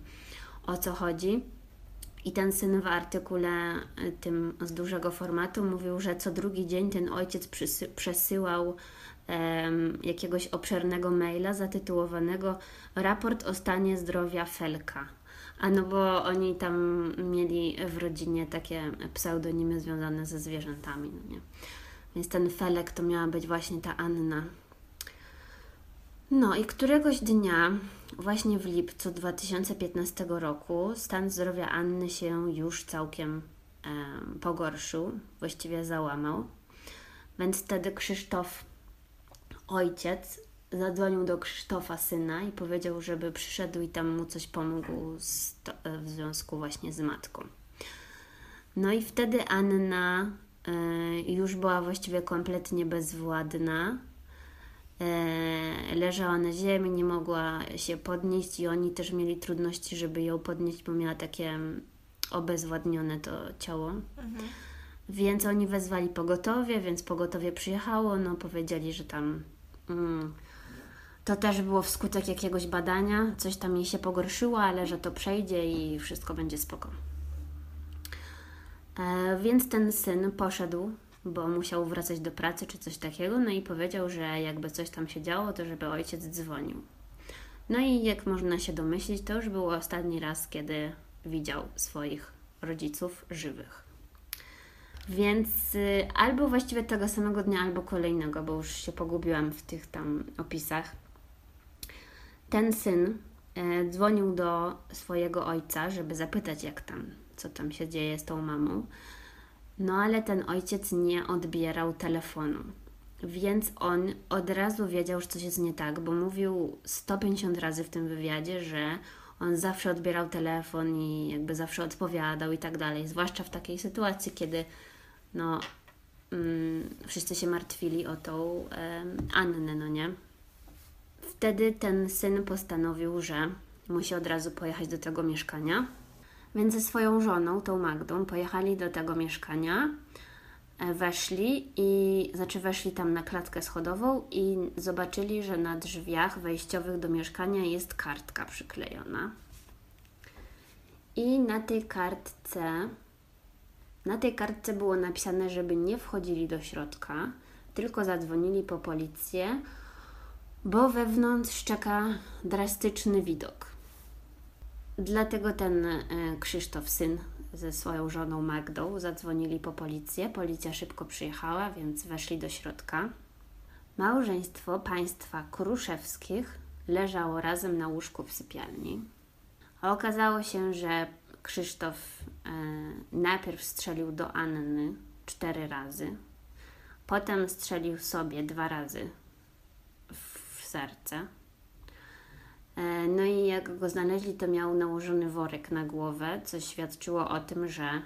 o co chodzi. I ten syn w artykule y, tym z dużego formatu mówił, że co drugi dzień ten ojciec przesyłał um, jakiegoś obszernego maila zatytułowanego Raport o stanie zdrowia Felka. A no bo oni tam mieli w rodzinie takie pseudonimy związane ze zwierzętami, no nie? Więc ten Felek to miała być właśnie ta Anna. No i któregoś dnia właśnie w lipcu 2015 roku stan zdrowia Anny się już całkiem e, pogorszył, właściwie załamał. Więc wtedy Krzysztof, ojciec, zadzwonił do Krzysztofa syna i powiedział, żeby przyszedł i tam mu coś pomógł w związku właśnie z matką. No i wtedy Anna już była właściwie kompletnie bezwładna. Y, leżała na ziemi, nie mogła się podnieść i oni też mieli trudności, żeby ją podnieść, bo miała takie obezwładnione to ciało. Mhm. Więc oni wezwali pogotowie, więc pogotowie przyjechało, no powiedzieli, że tam mm, to też było wskutek jakiegoś badania, coś tam jej się pogorszyło, ale że to przejdzie i wszystko będzie spoko. E, więc ten syn poszedł, bo musiał wracać do pracy czy coś takiego, no i powiedział, że jakby coś tam się działo, to żeby ojciec dzwonił. No i jak można się domyślić, to już był ostatni raz, kiedy widział swoich rodziców żywych. Więc y, albo właściwie tego samego dnia, albo kolejnego, bo już się pogubiłam w tych tam opisach. Ten syn y, dzwonił do swojego ojca, żeby zapytać, jak tam, co tam się dzieje z tą mamą. No ale ten ojciec nie odbierał telefonu. Więc on od razu wiedział, że coś jest nie tak, bo mówił 150 razy w tym wywiadzie, że on zawsze odbierał telefon i jakby zawsze odpowiadał i tak dalej. Zwłaszcza w takiej sytuacji, kiedy no, mm, wszyscy się martwili o tą Annę, no nie? Wtedy ten syn postanowił, że musi od razu pojechać do tego mieszkania. Więc ze swoją żoną, tą Magdą, pojechali do tego mieszkania, e, weszli i, znaczy weszli tam na klatkę schodową i zobaczyli, że na drzwiach wejściowych do mieszkania jest kartka przyklejona. I na tej kartce na tej kartce było napisane, żeby nie wchodzili do środka, tylko zadzwonili po policję, bo wewnątrz czeka drastyczny widok. Dlatego ten e, Krzysztof, syn ze swoją żoną Magdą, zadzwonili po policję. Policja szybko przyjechała, więc weszli do środka. Małżeństwo państwa Kruszewskich leżało razem na łóżku w sypialni. Okazało się, że Krzysztof e, najpierw strzelił do Anny cztery razy, potem strzelił sobie dwa razy w serce. E, no i jak go znaleźli, to miał nałożony worek na głowę, co świadczyło o tym, że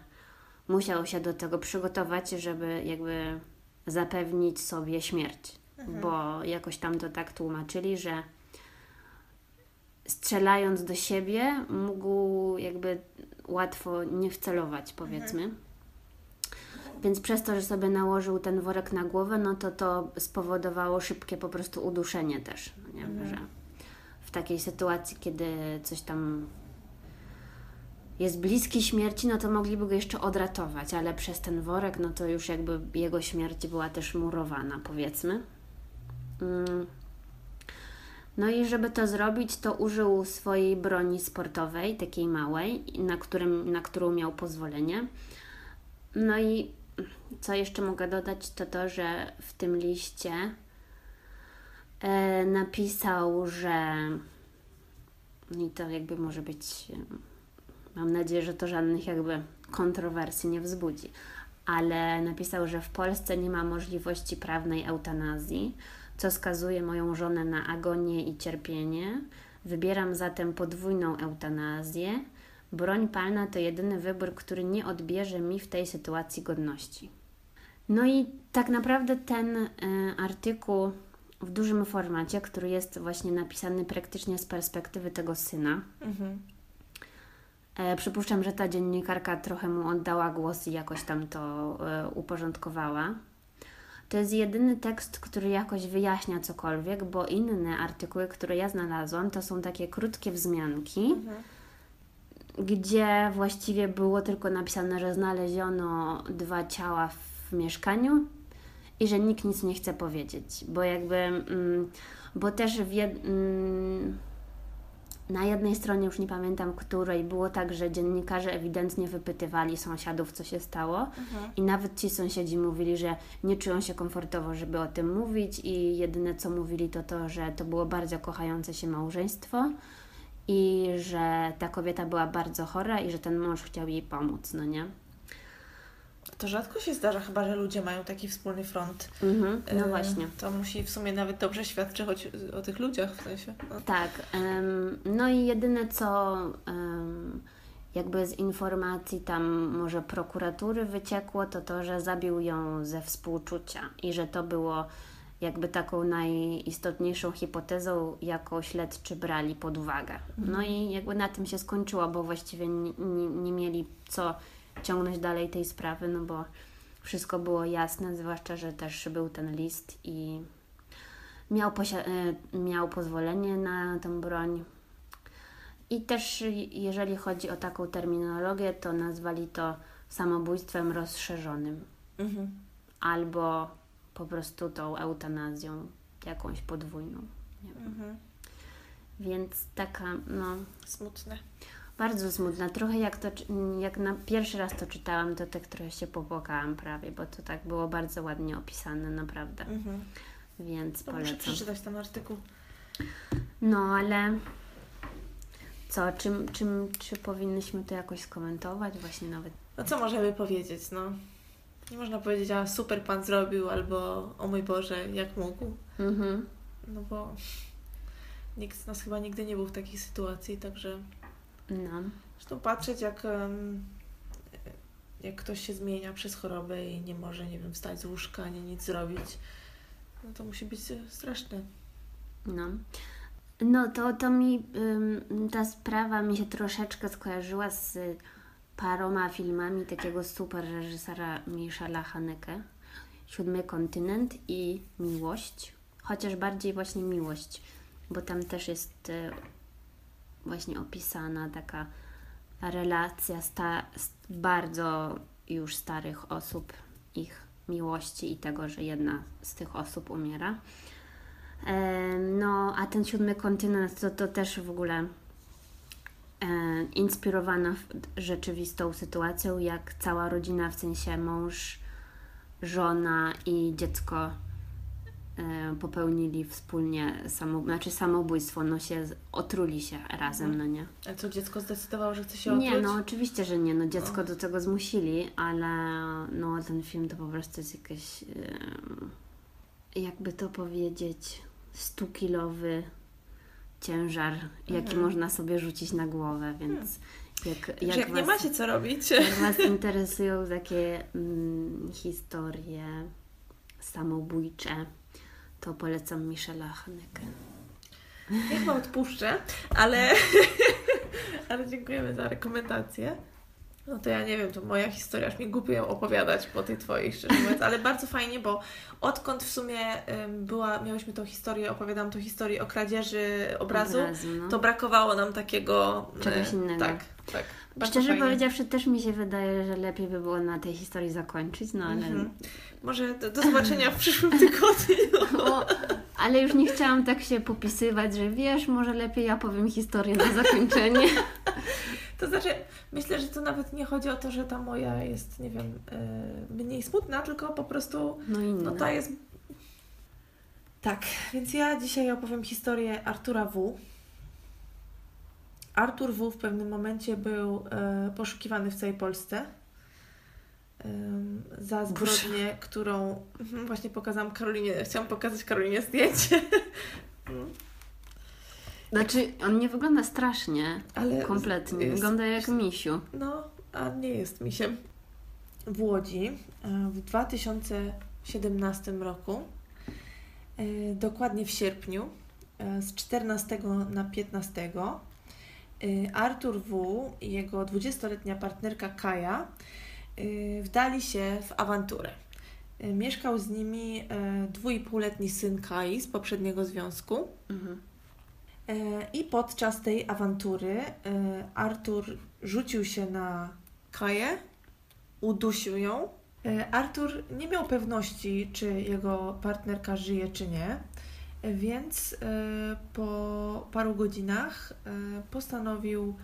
musiał się do tego przygotować, żeby jakby zapewnić sobie śmierć. Mhm. Bo jakoś tam to tak tłumaczyli, że strzelając do siebie mógł jakby łatwo nie wcelować, powiedzmy. Mhm. Więc przez to, że sobie nałożył ten worek na głowę, no to to spowodowało szybkie po prostu uduszenie też. No nie? Mhm. Że w takiej sytuacji, kiedy coś tam jest bliski śmierci, no to mogliby go jeszcze odratować, ale przez ten worek, no to już jakby jego śmierć była też murowana, powiedzmy. Mm. No i żeby to zrobić, to użył swojej broni sportowej, takiej małej, na, którym, na którą miał pozwolenie. No i co jeszcze mogę dodać, to to, że w tym liście e, napisał, że i to jakby może być, mam nadzieję, że to żadnych jakby kontrowersji nie wzbudzi, ale napisał, że w Polsce nie ma możliwości prawnej eutanazji, co skazuje moją żonę na agonię i cierpienie. Wybieram zatem podwójną eutanazję. Broń palna to jedyny wybór, który nie odbierze mi w tej sytuacji godności. No i tak naprawdę ten y, artykuł w dużym formacie, który jest właśnie napisany praktycznie z perspektywy tego syna. Mhm. E, przypuszczam, że ta dziennikarka trochę mu oddała głos i jakoś tam to e, uporządkowała. To jest jedyny tekst, który jakoś wyjaśnia cokolwiek, bo inne artykuły, które ja znalazłam, to są takie krótkie wzmianki, mhm. gdzie właściwie było tylko napisane, że znaleziono dwa ciała w mieszkaniu i że nikt nic nie chce powiedzieć, bo jakby, mm, bo też w, jed, mm, na jednej stronie, już nie pamiętam której, było tak, że dziennikarze ewidentnie wypytywali sąsiadów, co się stało, Mhm. i nawet ci sąsiedzi mówili, że nie czują się komfortowo, żeby o tym mówić, i jedyne co mówili, to to, że to było bardzo kochające się małżeństwo i że ta kobieta była bardzo chora i że ten mąż chciał jej pomóc, no nie? To rzadko się zdarza chyba, że ludzie mają taki wspólny front. Mhm, no właśnie. To musi w sumie nawet dobrze świadczyć choć o tych ludziach w sensie. No. Tak. em, no i jedyne co em, jakby z informacji tam może prokuratury wyciekło, to to, że zabił ją ze współczucia i że to było jakby taką najistotniejszą hipotezą, jaką śledczy brali pod uwagę. No i jakby na tym się skończyło, bo właściwie nie, nie mieli co ciągnąć dalej tej sprawy, no bo wszystko było jasne, zwłaszcza, że też był ten list i miał, posia- e, miał pozwolenie na tę broń. I też jeżeli chodzi o taką terminologię, to nazwali to samobójstwem rozszerzonym Mhm. albo po prostu tą eutanazją jakąś podwójną. Nie wiem. Mhm. Więc taka, no, Smutne. Bardzo smutna. Trochę jak to, jak na pierwszy raz to czytałam, to tak trochę się popłakałam prawie, bo to tak było bardzo ładnie opisane, naprawdę. Mhm. Więc To muszę polecam. przeczytać ten artykuł. No, ale co, czym, czym, czy powinnyśmy to jakoś skomentować? Właśnie nawet. No co możemy powiedzieć, no? Nie można powiedzieć, a super pan zrobił, albo o mój Boże, jak mógł. Mhm. No bo nikt z nas chyba nigdy nie był w takiej sytuacji, także No. zresztą patrzeć jak, jak ktoś się zmienia przez chorobę i nie może, nie wiem, wstać z łóżka, ani nic zrobić, no to musi być e, straszne. No. No, to, to mi ta sprawa mi się troszeczkę skojarzyła z paroma filmami takiego super reżysera Michela Haneke. Siódmy kontynent i Miłość. Chociaż bardziej właśnie Miłość, bo tam też jest y, właśnie opisana taka relacja sta, bardzo już starych osób, ich miłości i tego, że jedna z tych osób umiera. E, No, a ten siódmy kontynent to, to też w ogóle e, inspirowana rzeczywistą sytuacją, jak cała rodzina, w sensie mąż, żona i dziecko popełnili wspólnie samo, znaczy samobójstwo, no się otruli się razem, no nie? A co, dziecko zdecydowało, że chce się otruć? Nie, no oczywiście, że nie, no dziecko O. do tego zmusili, ale no ten film to po prostu jest jakiś, em, jakby to powiedzieć, stukilowy ciężar, jaki Mhm. można sobie rzucić na głowę, więc jak, Także jak, jak nie was, macie co robić, jak Was interesują takie mm, historie samobójcze, to polecam Michela Haneke. ja chyba odpuszczę, ale, ale dziękujemy za rekomendację. No to ja nie wiem, to moja historia, aż mi głupio ją opowiadać po tej Twojej, szczerze mówiąc, ale bardzo fajnie, bo odkąd w sumie była, miałyśmy tą historię, opowiadam tą historię o kradzieży obrazu, no. to brakowało nam takiego... Czegoś innego. Tak, tak. Bardzo Szczerze fajnie. powiedziawszy, też mi się wydaje, że lepiej by było na tej historii zakończyć, no ale, Mhm. Może do, do zobaczenia w przyszłym tygodniu. o, ale już nie chciałam tak się popisywać, że wiesz, może lepiej ja powiem historię na zakończenie. To znaczy, myślę, że to nawet nie chodzi o to, że ta moja jest, nie wiem, e, mniej smutna, tylko po prostu No inna. No ta jest. Tak, więc ja dzisiaj opowiem historię Artura W. Artur W. w pewnym momencie był e, poszukiwany w całej Polsce em, za zbrodnię, którą mhm, właśnie pokazałam Karolinie. Chciałam pokazać Karolinie zdjęcie, Znaczy, on nie wygląda strasznie, ale kompletnie. jest- Wygląda jak misiu. No, a nie jest mi się. W Łodzi e, w 2017 roku, e, dokładnie w sierpniu, e, z 14 na 15, e, Artur W. i jego 20-letnia partnerka Kaja e, wdali się w awanturę. E, Mieszkał z nimi e, dwuipółletni syn Kai z poprzedniego związku. Mhm. I podczas tej awantury Artur rzucił się na Kaję, udusił ją. Artur nie miał pewności, czy jego partnerka żyje, czy nie. Więc e, po paru godzinach e, postanowił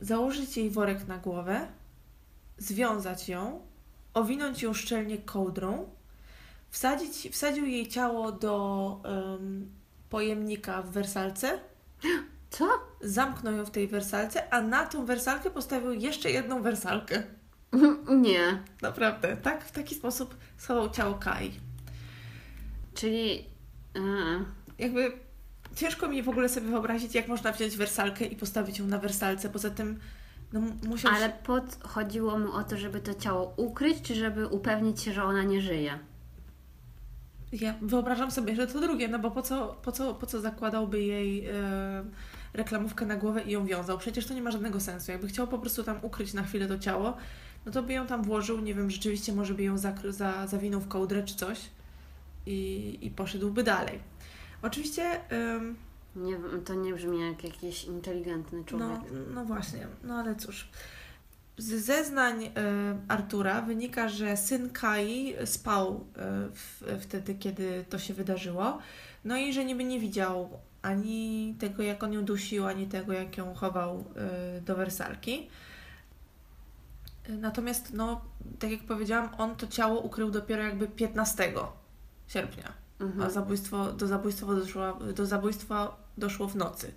założyć jej worek na głowę, związać ją, owinąć ją szczelnie kołdrą, wsadzić, wsadził jej ciało do em, pojemnika w wersalce, Co? zamknął ją w tej wersalce, a na tą wersalkę postawił jeszcze jedną wersalkę. Nie. Naprawdę, tak? W taki sposób schował ciało Kai. Czyli. A, Jakby ciężko mi w ogóle sobie wyobrazić, jak można wziąć wersalkę i postawić ją na wersalce. Poza tym, no musiał... ale pod, chodziło mu o to, żeby to ciało ukryć, czy żeby upewnić się, że ona nie żyje? Ja wyobrażam sobie, że to drugie, no bo po co, po co, po co zakładałby jej e, reklamówkę na głowę i ją wiązał? Przecież to nie ma żadnego sensu. Jakby chciał po prostu tam ukryć na chwilę to ciało, no to by ją tam włożył, nie wiem, rzeczywiście może by ją zakry- za, zawinął w kołdrę czy coś i, i poszedłby dalej. Oczywiście... em, Nie, to nie brzmi jak jakiś inteligentny człowiek. No, no właśnie, no ale cóż. Z zeznań e, Artura wynika, że syn Kai spał e, w, wtedy, kiedy to się wydarzyło. No i że niby nie widział ani tego, jak on ją dusił, ani tego, jak ją chował e, do wersalki. Natomiast, no, tak jak powiedziałam, on to ciało ukrył dopiero jakby 15 sierpnia a Mhm. zabójstwo, do, zabójstwa doszło, do zabójstwa doszło w nocy.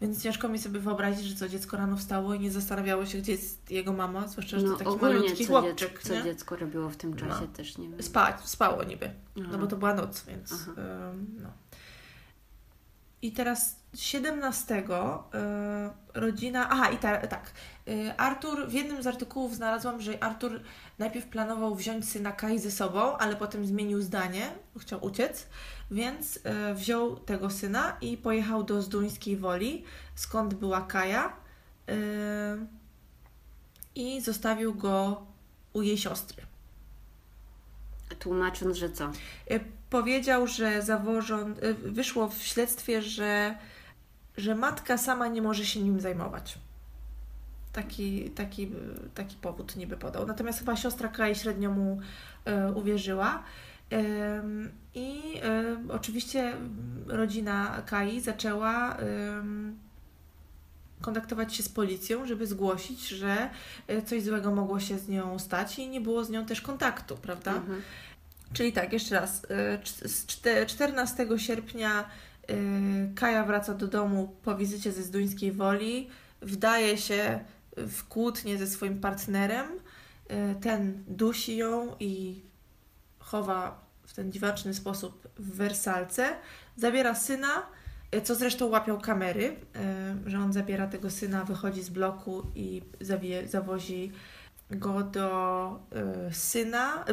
Więc ciężko mi sobie wyobrazić, że co dziecko rano wstało i nie zastanawiało się, gdzie jest jego mama, zwłaszcza, że No to taki malutki co, chłopczyk. dziecko, co nie? dziecko robiło w tym czasie No. też nie wiem. Spać, spało niby, Aha. no bo to była noc, więc ym, no. I teraz 17 y, rodzina. Aha, i ta, tak. Y, Artur, w jednym z artykułów znalazłam, że Artur najpierw planował wziąć syna Kai ze sobą, ale potem zmienił zdanie, chciał uciec, więc y, wziął tego syna i pojechał do Zduńskiej Woli, skąd była Kaja, y, i zostawił go u jej siostry. Tłumacząc, że co? Y, Powiedział, że zawożą, y, wyszło w śledztwie, że, że matka sama nie może się nim zajmować. Taki, taki, taki powód niby podał. Natomiast chyba siostra Kai średnio mu y, uwierzyła. I y, oczywiście rodzina Kai zaczęła kontaktować się z policją, żeby zgłosić, że y, coś złego mogło się z nią stać i nie było z nią też kontaktu, prawda? Mhm. Czyli tak, jeszcze raz. y, cz- z czte- 14 sierpnia Kaja wraca do domu po wizycie ze Zduńskiej Woli. Wdaje się w kłótnię ze swoim partnerem. Y, Ten dusi ją i chowa w ten dziwaczny sposób w wersalce. Zabiera syna, y, co zresztą łapią kamery, y, że on zabiera tego syna, wychodzi z bloku i zawie, zawozi go do syna,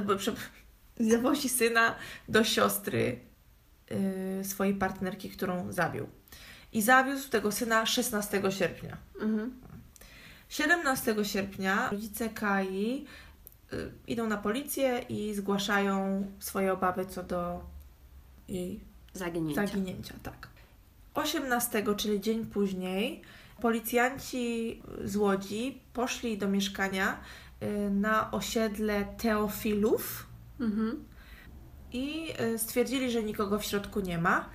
zawozi syna do siostry swojej partnerki, którą zabił. I zawiózł tego syna 16 sierpnia. Mhm. 17 sierpnia rodzice Kai y, idą na policję i zgłaszają swoje obawy co do jej Zaginięcia. zaginięcia. Tak. 18, czyli dzień później, policjanci z Łodzi poszli do mieszkania y, na osiedle Teofilów Mhm. i e, stwierdzili, że nikogo w środku nie ma.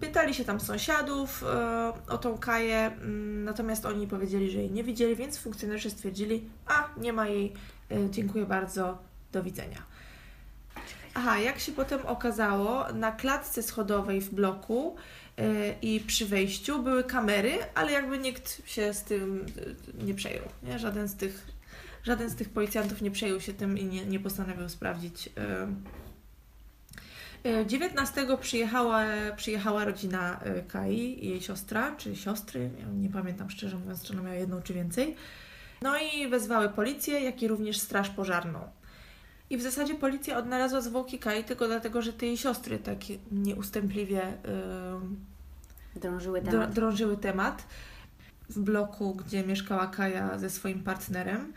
Pytali się tam sąsiadów e, o tą Kaję, mm, natomiast oni powiedzieli, że jej nie widzieli, więc funkcjonariusze stwierdzili, a nie ma jej, e, dziękuję bardzo, do widzenia. Aha, jak się potem okazało, na klatce schodowej w bloku e, i przy wejściu były kamery, ale jakby nikt się z tym nie przejął. Nie? Żaden, z tych, żaden z tych policjantów nie przejął się tym i nie, nie postanowił sprawdzić. E, E, 19 przyjechała, przyjechała rodzina e, Kai jej siostra, czy siostry, nie pamiętam szczerze mówiąc, czy ona miała jedną czy więcej. No i wezwały policję, jak i również straż pożarną. I w zasadzie policja odnalazła zwłoki Kai tylko dlatego, że te jej siostry tak nieustępliwie yy, Drążyły dr- temat. drążyły temat w bloku, gdzie mieszkała Kaja ze swoim partnerem.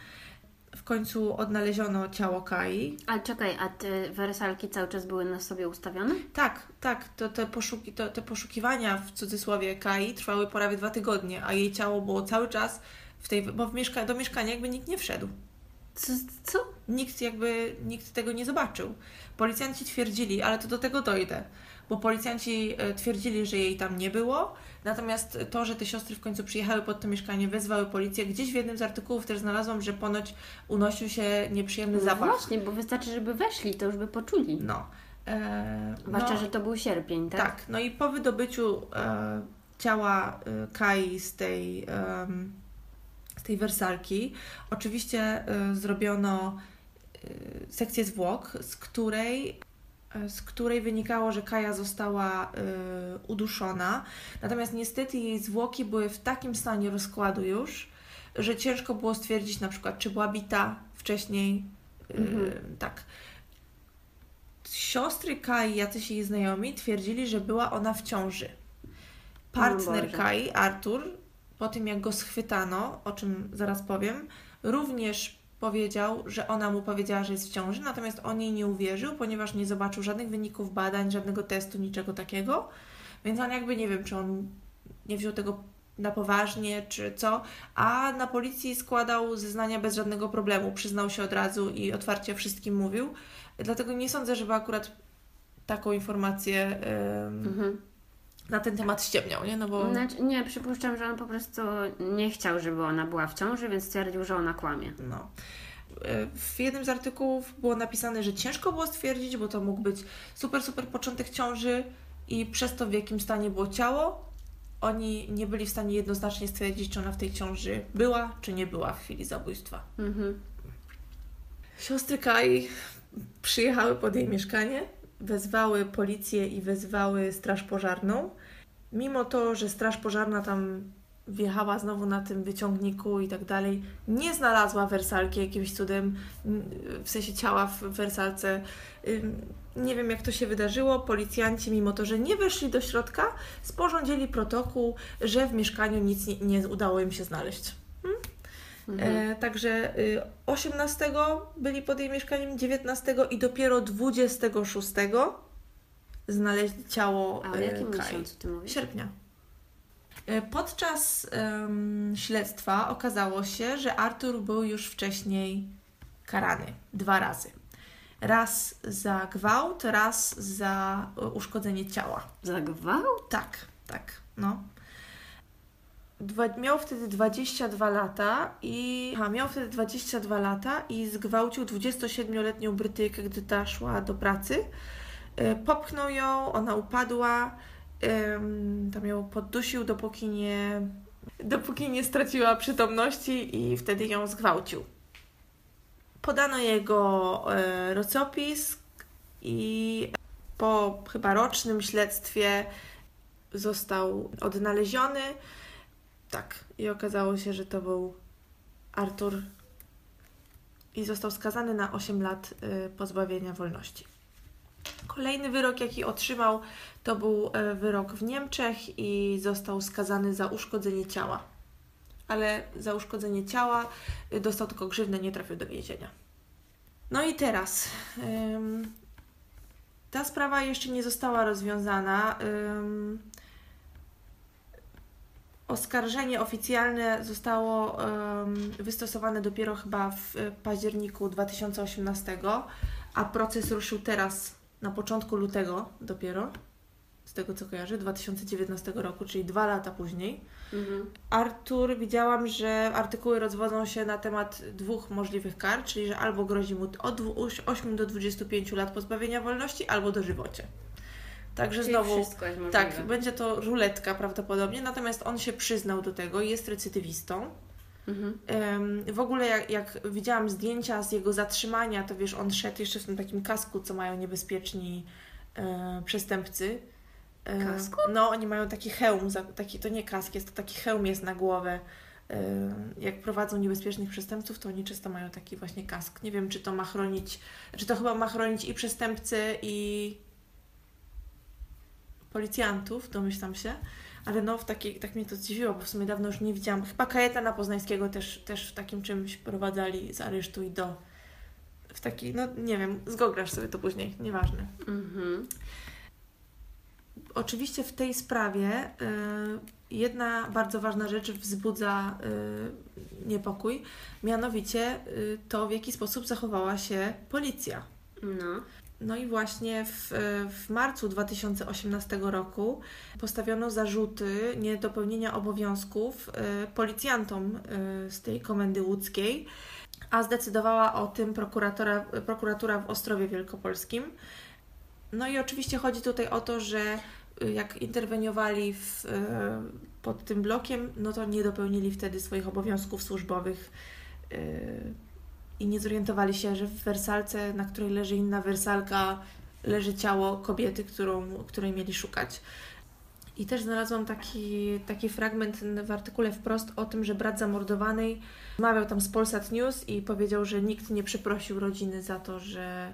W końcu odnaleziono ciało Kai. Ale czekaj, a te wersalki cały czas były na sobie ustawione? Tak, tak, to te, poszuki, to, te poszukiwania w cudzysłowie Kai trwały prawie dwa tygodnie, a jej ciało było cały czas w tej, bo w mieszka- do mieszkania jakby nikt nie wszedł. Co? co? Nikt jakby, nikt tego nie zobaczył. Policjanci twierdzili, ale to do tego dojdę. bo policjanci e, twierdzili, że jej tam nie było. Natomiast to, że te siostry w końcu przyjechały pod to mieszkanie, wezwały policję. Gdzieś w jednym z artykułów też znalazłam, że ponoć unosił się nieprzyjemny No zapach. właśnie, bo wystarczy, żeby weszli, to już by poczuli. No. E, Zwłaszcza, no, że to był sierpień, tak? tak, no i po wydobyciu e, ciała e, Kai z tej, em, z tej wersalki, oczywiście e, zrobiono e, sekcję zwłok, z której, e, z której wynikało, że Kaja została e, uduszona. Natomiast niestety jej zwłoki były w takim stanie rozkładu już, że ciężko było stwierdzić na przykład, czy była bita wcześniej. e, Mhm. Tak. Siostry Kai, jacyś jej znajomi, twierdzili, że była ona w ciąży. Partner. Kai, Artur, po tym jak go schwytano, o czym zaraz powiem, również powiedział, że ona mu powiedziała, że jest w ciąży, natomiast on jej nie uwierzył, ponieważ nie zobaczył żadnych wyników badań, żadnego testu, niczego takiego. Więc on jakby nie wiem, czy on nie wziął tego na poważnie, czy co, a na policji składał zeznania bez żadnego problemu. Przyznał się od razu i otwarcie wszystkim mówił. Dlatego nie sądzę, żeby akurat taką informację em, Mhm. Na ten temat ściemniał, nie? No bo Znaczy, nie, przypuszczam, że on po prostu nie chciał, żeby ona była w ciąży, więc stwierdził, że ona kłamie. no. E, W jednym z artykułów było napisane, że ciężko było stwierdzić, bo to mógł być super, super początek ciąży i przez to w jakim stanie było ciało. Oni nie byli w stanie jednoznacznie stwierdzić, czy ona w tej ciąży była, czy nie była w chwili zabójstwa. Mhm. Siostry Kai przyjechały pod jej mieszkanie, wezwały policję i wezwały straż pożarną. Mimo to, że straż pożarna tam wjechała znowu na tym wyciągniku i tak dalej, nie znalazła wersalki jakimś cudem, w sensie ciała w wersalce. Nie wiem, jak to się wydarzyło. Policjanci, mimo to, że nie weszli do środka, sporządzili protokół, że w mieszkaniu nic nie, nie udało im się znaleźć. Mhm. E, także y, 18 byli pod jej mieszkaniem, 19 i dopiero 26 znaleźli ciało A o e, jakim Kai. miesiącu ty mówisz? Sierpnia. E, Podczas em, śledztwa okazało się, że Artur był już wcześniej karany dwa razy. Raz za gwałt, raz za uszkodzenie ciała. Za gwałt? Tak, tak, no. Dwa, miał wtedy 22 lata i miał wtedy 22 lata i zgwałcił 27-letnią Brytyjkę, gdy ta szła do pracy. E, Popchnął ją, ona upadła, tam ją poddusił, dopóki nie, dopóki nie straciła przytomności i wtedy ją zgwałcił. Podano jego e, rocopis i po chyba rocznym śledztwie został odnaleziony. Tak, i okazało się, że to był Artur i został skazany na 8 lat y, pozbawienia wolności. Kolejny wyrok, jaki otrzymał, to był y, wyrok w Niemczech i został skazany za uszkodzenie ciała. Ale za uszkodzenie ciała y, dostał tylko grzywnę, nie trafił do więzienia. No i teraz. ta sprawa jeszcze nie została rozwiązana. Oskarżenie oficjalne zostało wystosowane dopiero chyba w y, październiku 2018, a proces ruszył teraz na początku lutego dopiero, z tego co kojarzę, 2019 roku, czyli dwa lata później. Mhm. Artur, widziałam, że artykuły rozwodzą się na temat dwóch możliwych kar, czyli że albo grozi mu od dwu- 8 do 25 lat pozbawienia wolności, albo dożywocie. Także Czyli znowu, tak, będzie to ruletka prawdopodobnie, natomiast on się przyznał do tego, jest recydywistą. Mhm. W ogóle jak, jak widziałam zdjęcia z jego zatrzymania, to wiesz, on szedł jeszcze w tym takim kasku, co mają niebezpieczni e, przestępcy. E, Kasku? No, oni mają taki hełm, taki, to nie kask, jest to taki hełm jest na głowę. E, jak prowadzą niebezpiecznych przestępców, to oni często mają taki właśnie kask. Nie wiem, czy to ma chronić, czy to chyba ma chronić i przestępcy, i policjantów, domyślam się. Ale no, w takiej, tak mnie to zdziwiło, bo w sumie dawno już nie widziałam. Chyba Kajetana Poznańskiego też, też w takim czymś prowadzali z aresztu i do. W taki, no nie wiem, zgograsz sobie to później, nieważne. Mhm. Oczywiście w tej sprawie y, jedna bardzo ważna rzecz wzbudza y, niepokój, mianowicie y, to, w jaki sposób zachowała się policja. No. No i właśnie w, w marcu 2018 roku postawiono zarzuty niedopełnienia obowiązków y, policjantom y, z tej komendy łódzkiej, a zdecydowała o tym prokuratora, prokuratura w Ostrowie Wielkopolskim. No i oczywiście chodzi tutaj o to, że y, jak interweniowali w, pod tym blokiem, no to nie dopełnili wtedy swoich obowiązków służbowych i nie zorientowali się, że w wersalce, na której leży inna wersalka, leży ciało kobiety, którą, której mieli szukać. I też znalazłam taki, taki fragment w artykule wprost o tym, że brat zamordowanej rozmawiał tam z Polsat News i powiedział, że nikt nie przeprosił rodziny za to, że,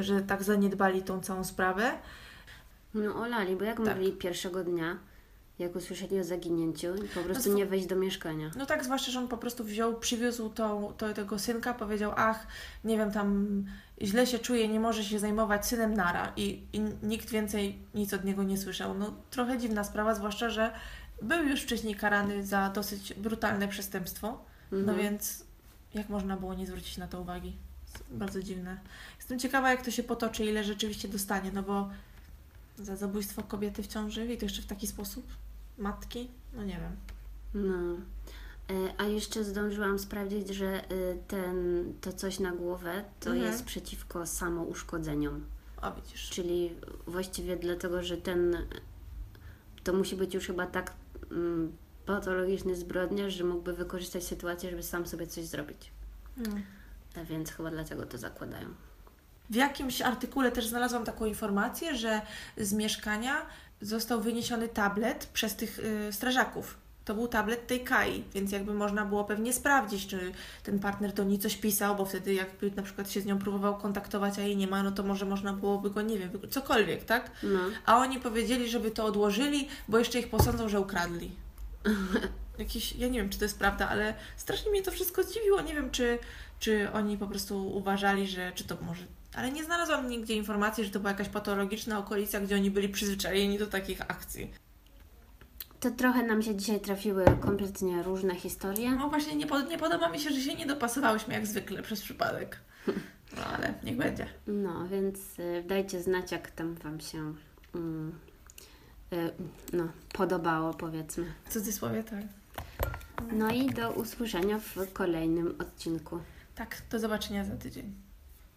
że tak zaniedbali tą całą sprawę. No olali, bo jak tak. mogli pierwszego dnia jak usłyszeli o zaginięciu i po prostu no, nie wejść do mieszkania. No tak, zwłaszcza, że on po prostu wziął, przywiózł to, to, tego synka, powiedział, ach, nie wiem, tam źle się czuje, nie może się zajmować synem Nara i, i nikt więcej nic od niego nie słyszał. No trochę dziwna sprawa, zwłaszcza, że był już wcześniej karany za dosyć brutalne przestępstwo, no mhm. no więc jak można było nie zwrócić na to uwagi? Bardzo dziwne. Jestem ciekawa, jak to się potoczy, ile rzeczywiście dostanie, no bo za zabójstwo kobiety w ciąży i to jeszcze w taki sposób matki, no nie wiem. No. E, a jeszcze zdążyłam sprawdzić, że e, ten, to coś na głowę to mhm. jest przeciwko samouszkodzeniom. A widzisz. Czyli właściwie dlatego, że ten to musi być już chyba tak mm, patologiczny zbrodniarz, że mógłby wykorzystać sytuację, żeby sam sobie coś zrobić. Hmm. A więc chyba dlatego to zakładają. W jakimś artykule też znalazłam taką informację, że z mieszkania został wyniesiony tablet przez tych y, strażaków. To był tablet tej Kai, więc jakby można było pewnie sprawdzić, czy ten partner do niej coś pisał, bo wtedy jakby na przykład się z nią próbował kontaktować, a jej nie ma, no to może można byłoby go, nie wiem, cokolwiek, tak? No. A oni powiedzieli, żeby to odłożyli, bo jeszcze ich posądzą, że ukradli. Jakiś, ja nie wiem, czy to jest prawda, ale strasznie mnie to wszystko zdziwiło. Nie wiem, czy, czy oni po prostu uważali, że, czy to może ale nie znalazłam nigdzie informacji, że to była jakaś patologiczna okolica, gdzie oni byli przyzwyczajeni do takich akcji. To trochę nam się dzisiaj trafiły kompletnie różne historie. No właśnie, nie, pod, nie podoba mi się, że się nie dopasowałyśmy jak zwykle przez przypadek. No ale niech będzie. No, więc y, dajcie znać, jak tam Wam się mm, y, no, podobało, powiedzmy. W cudzysłowie, tak. No i do usłyszenia w kolejnym odcinku. Tak, do zobaczenia za tydzień.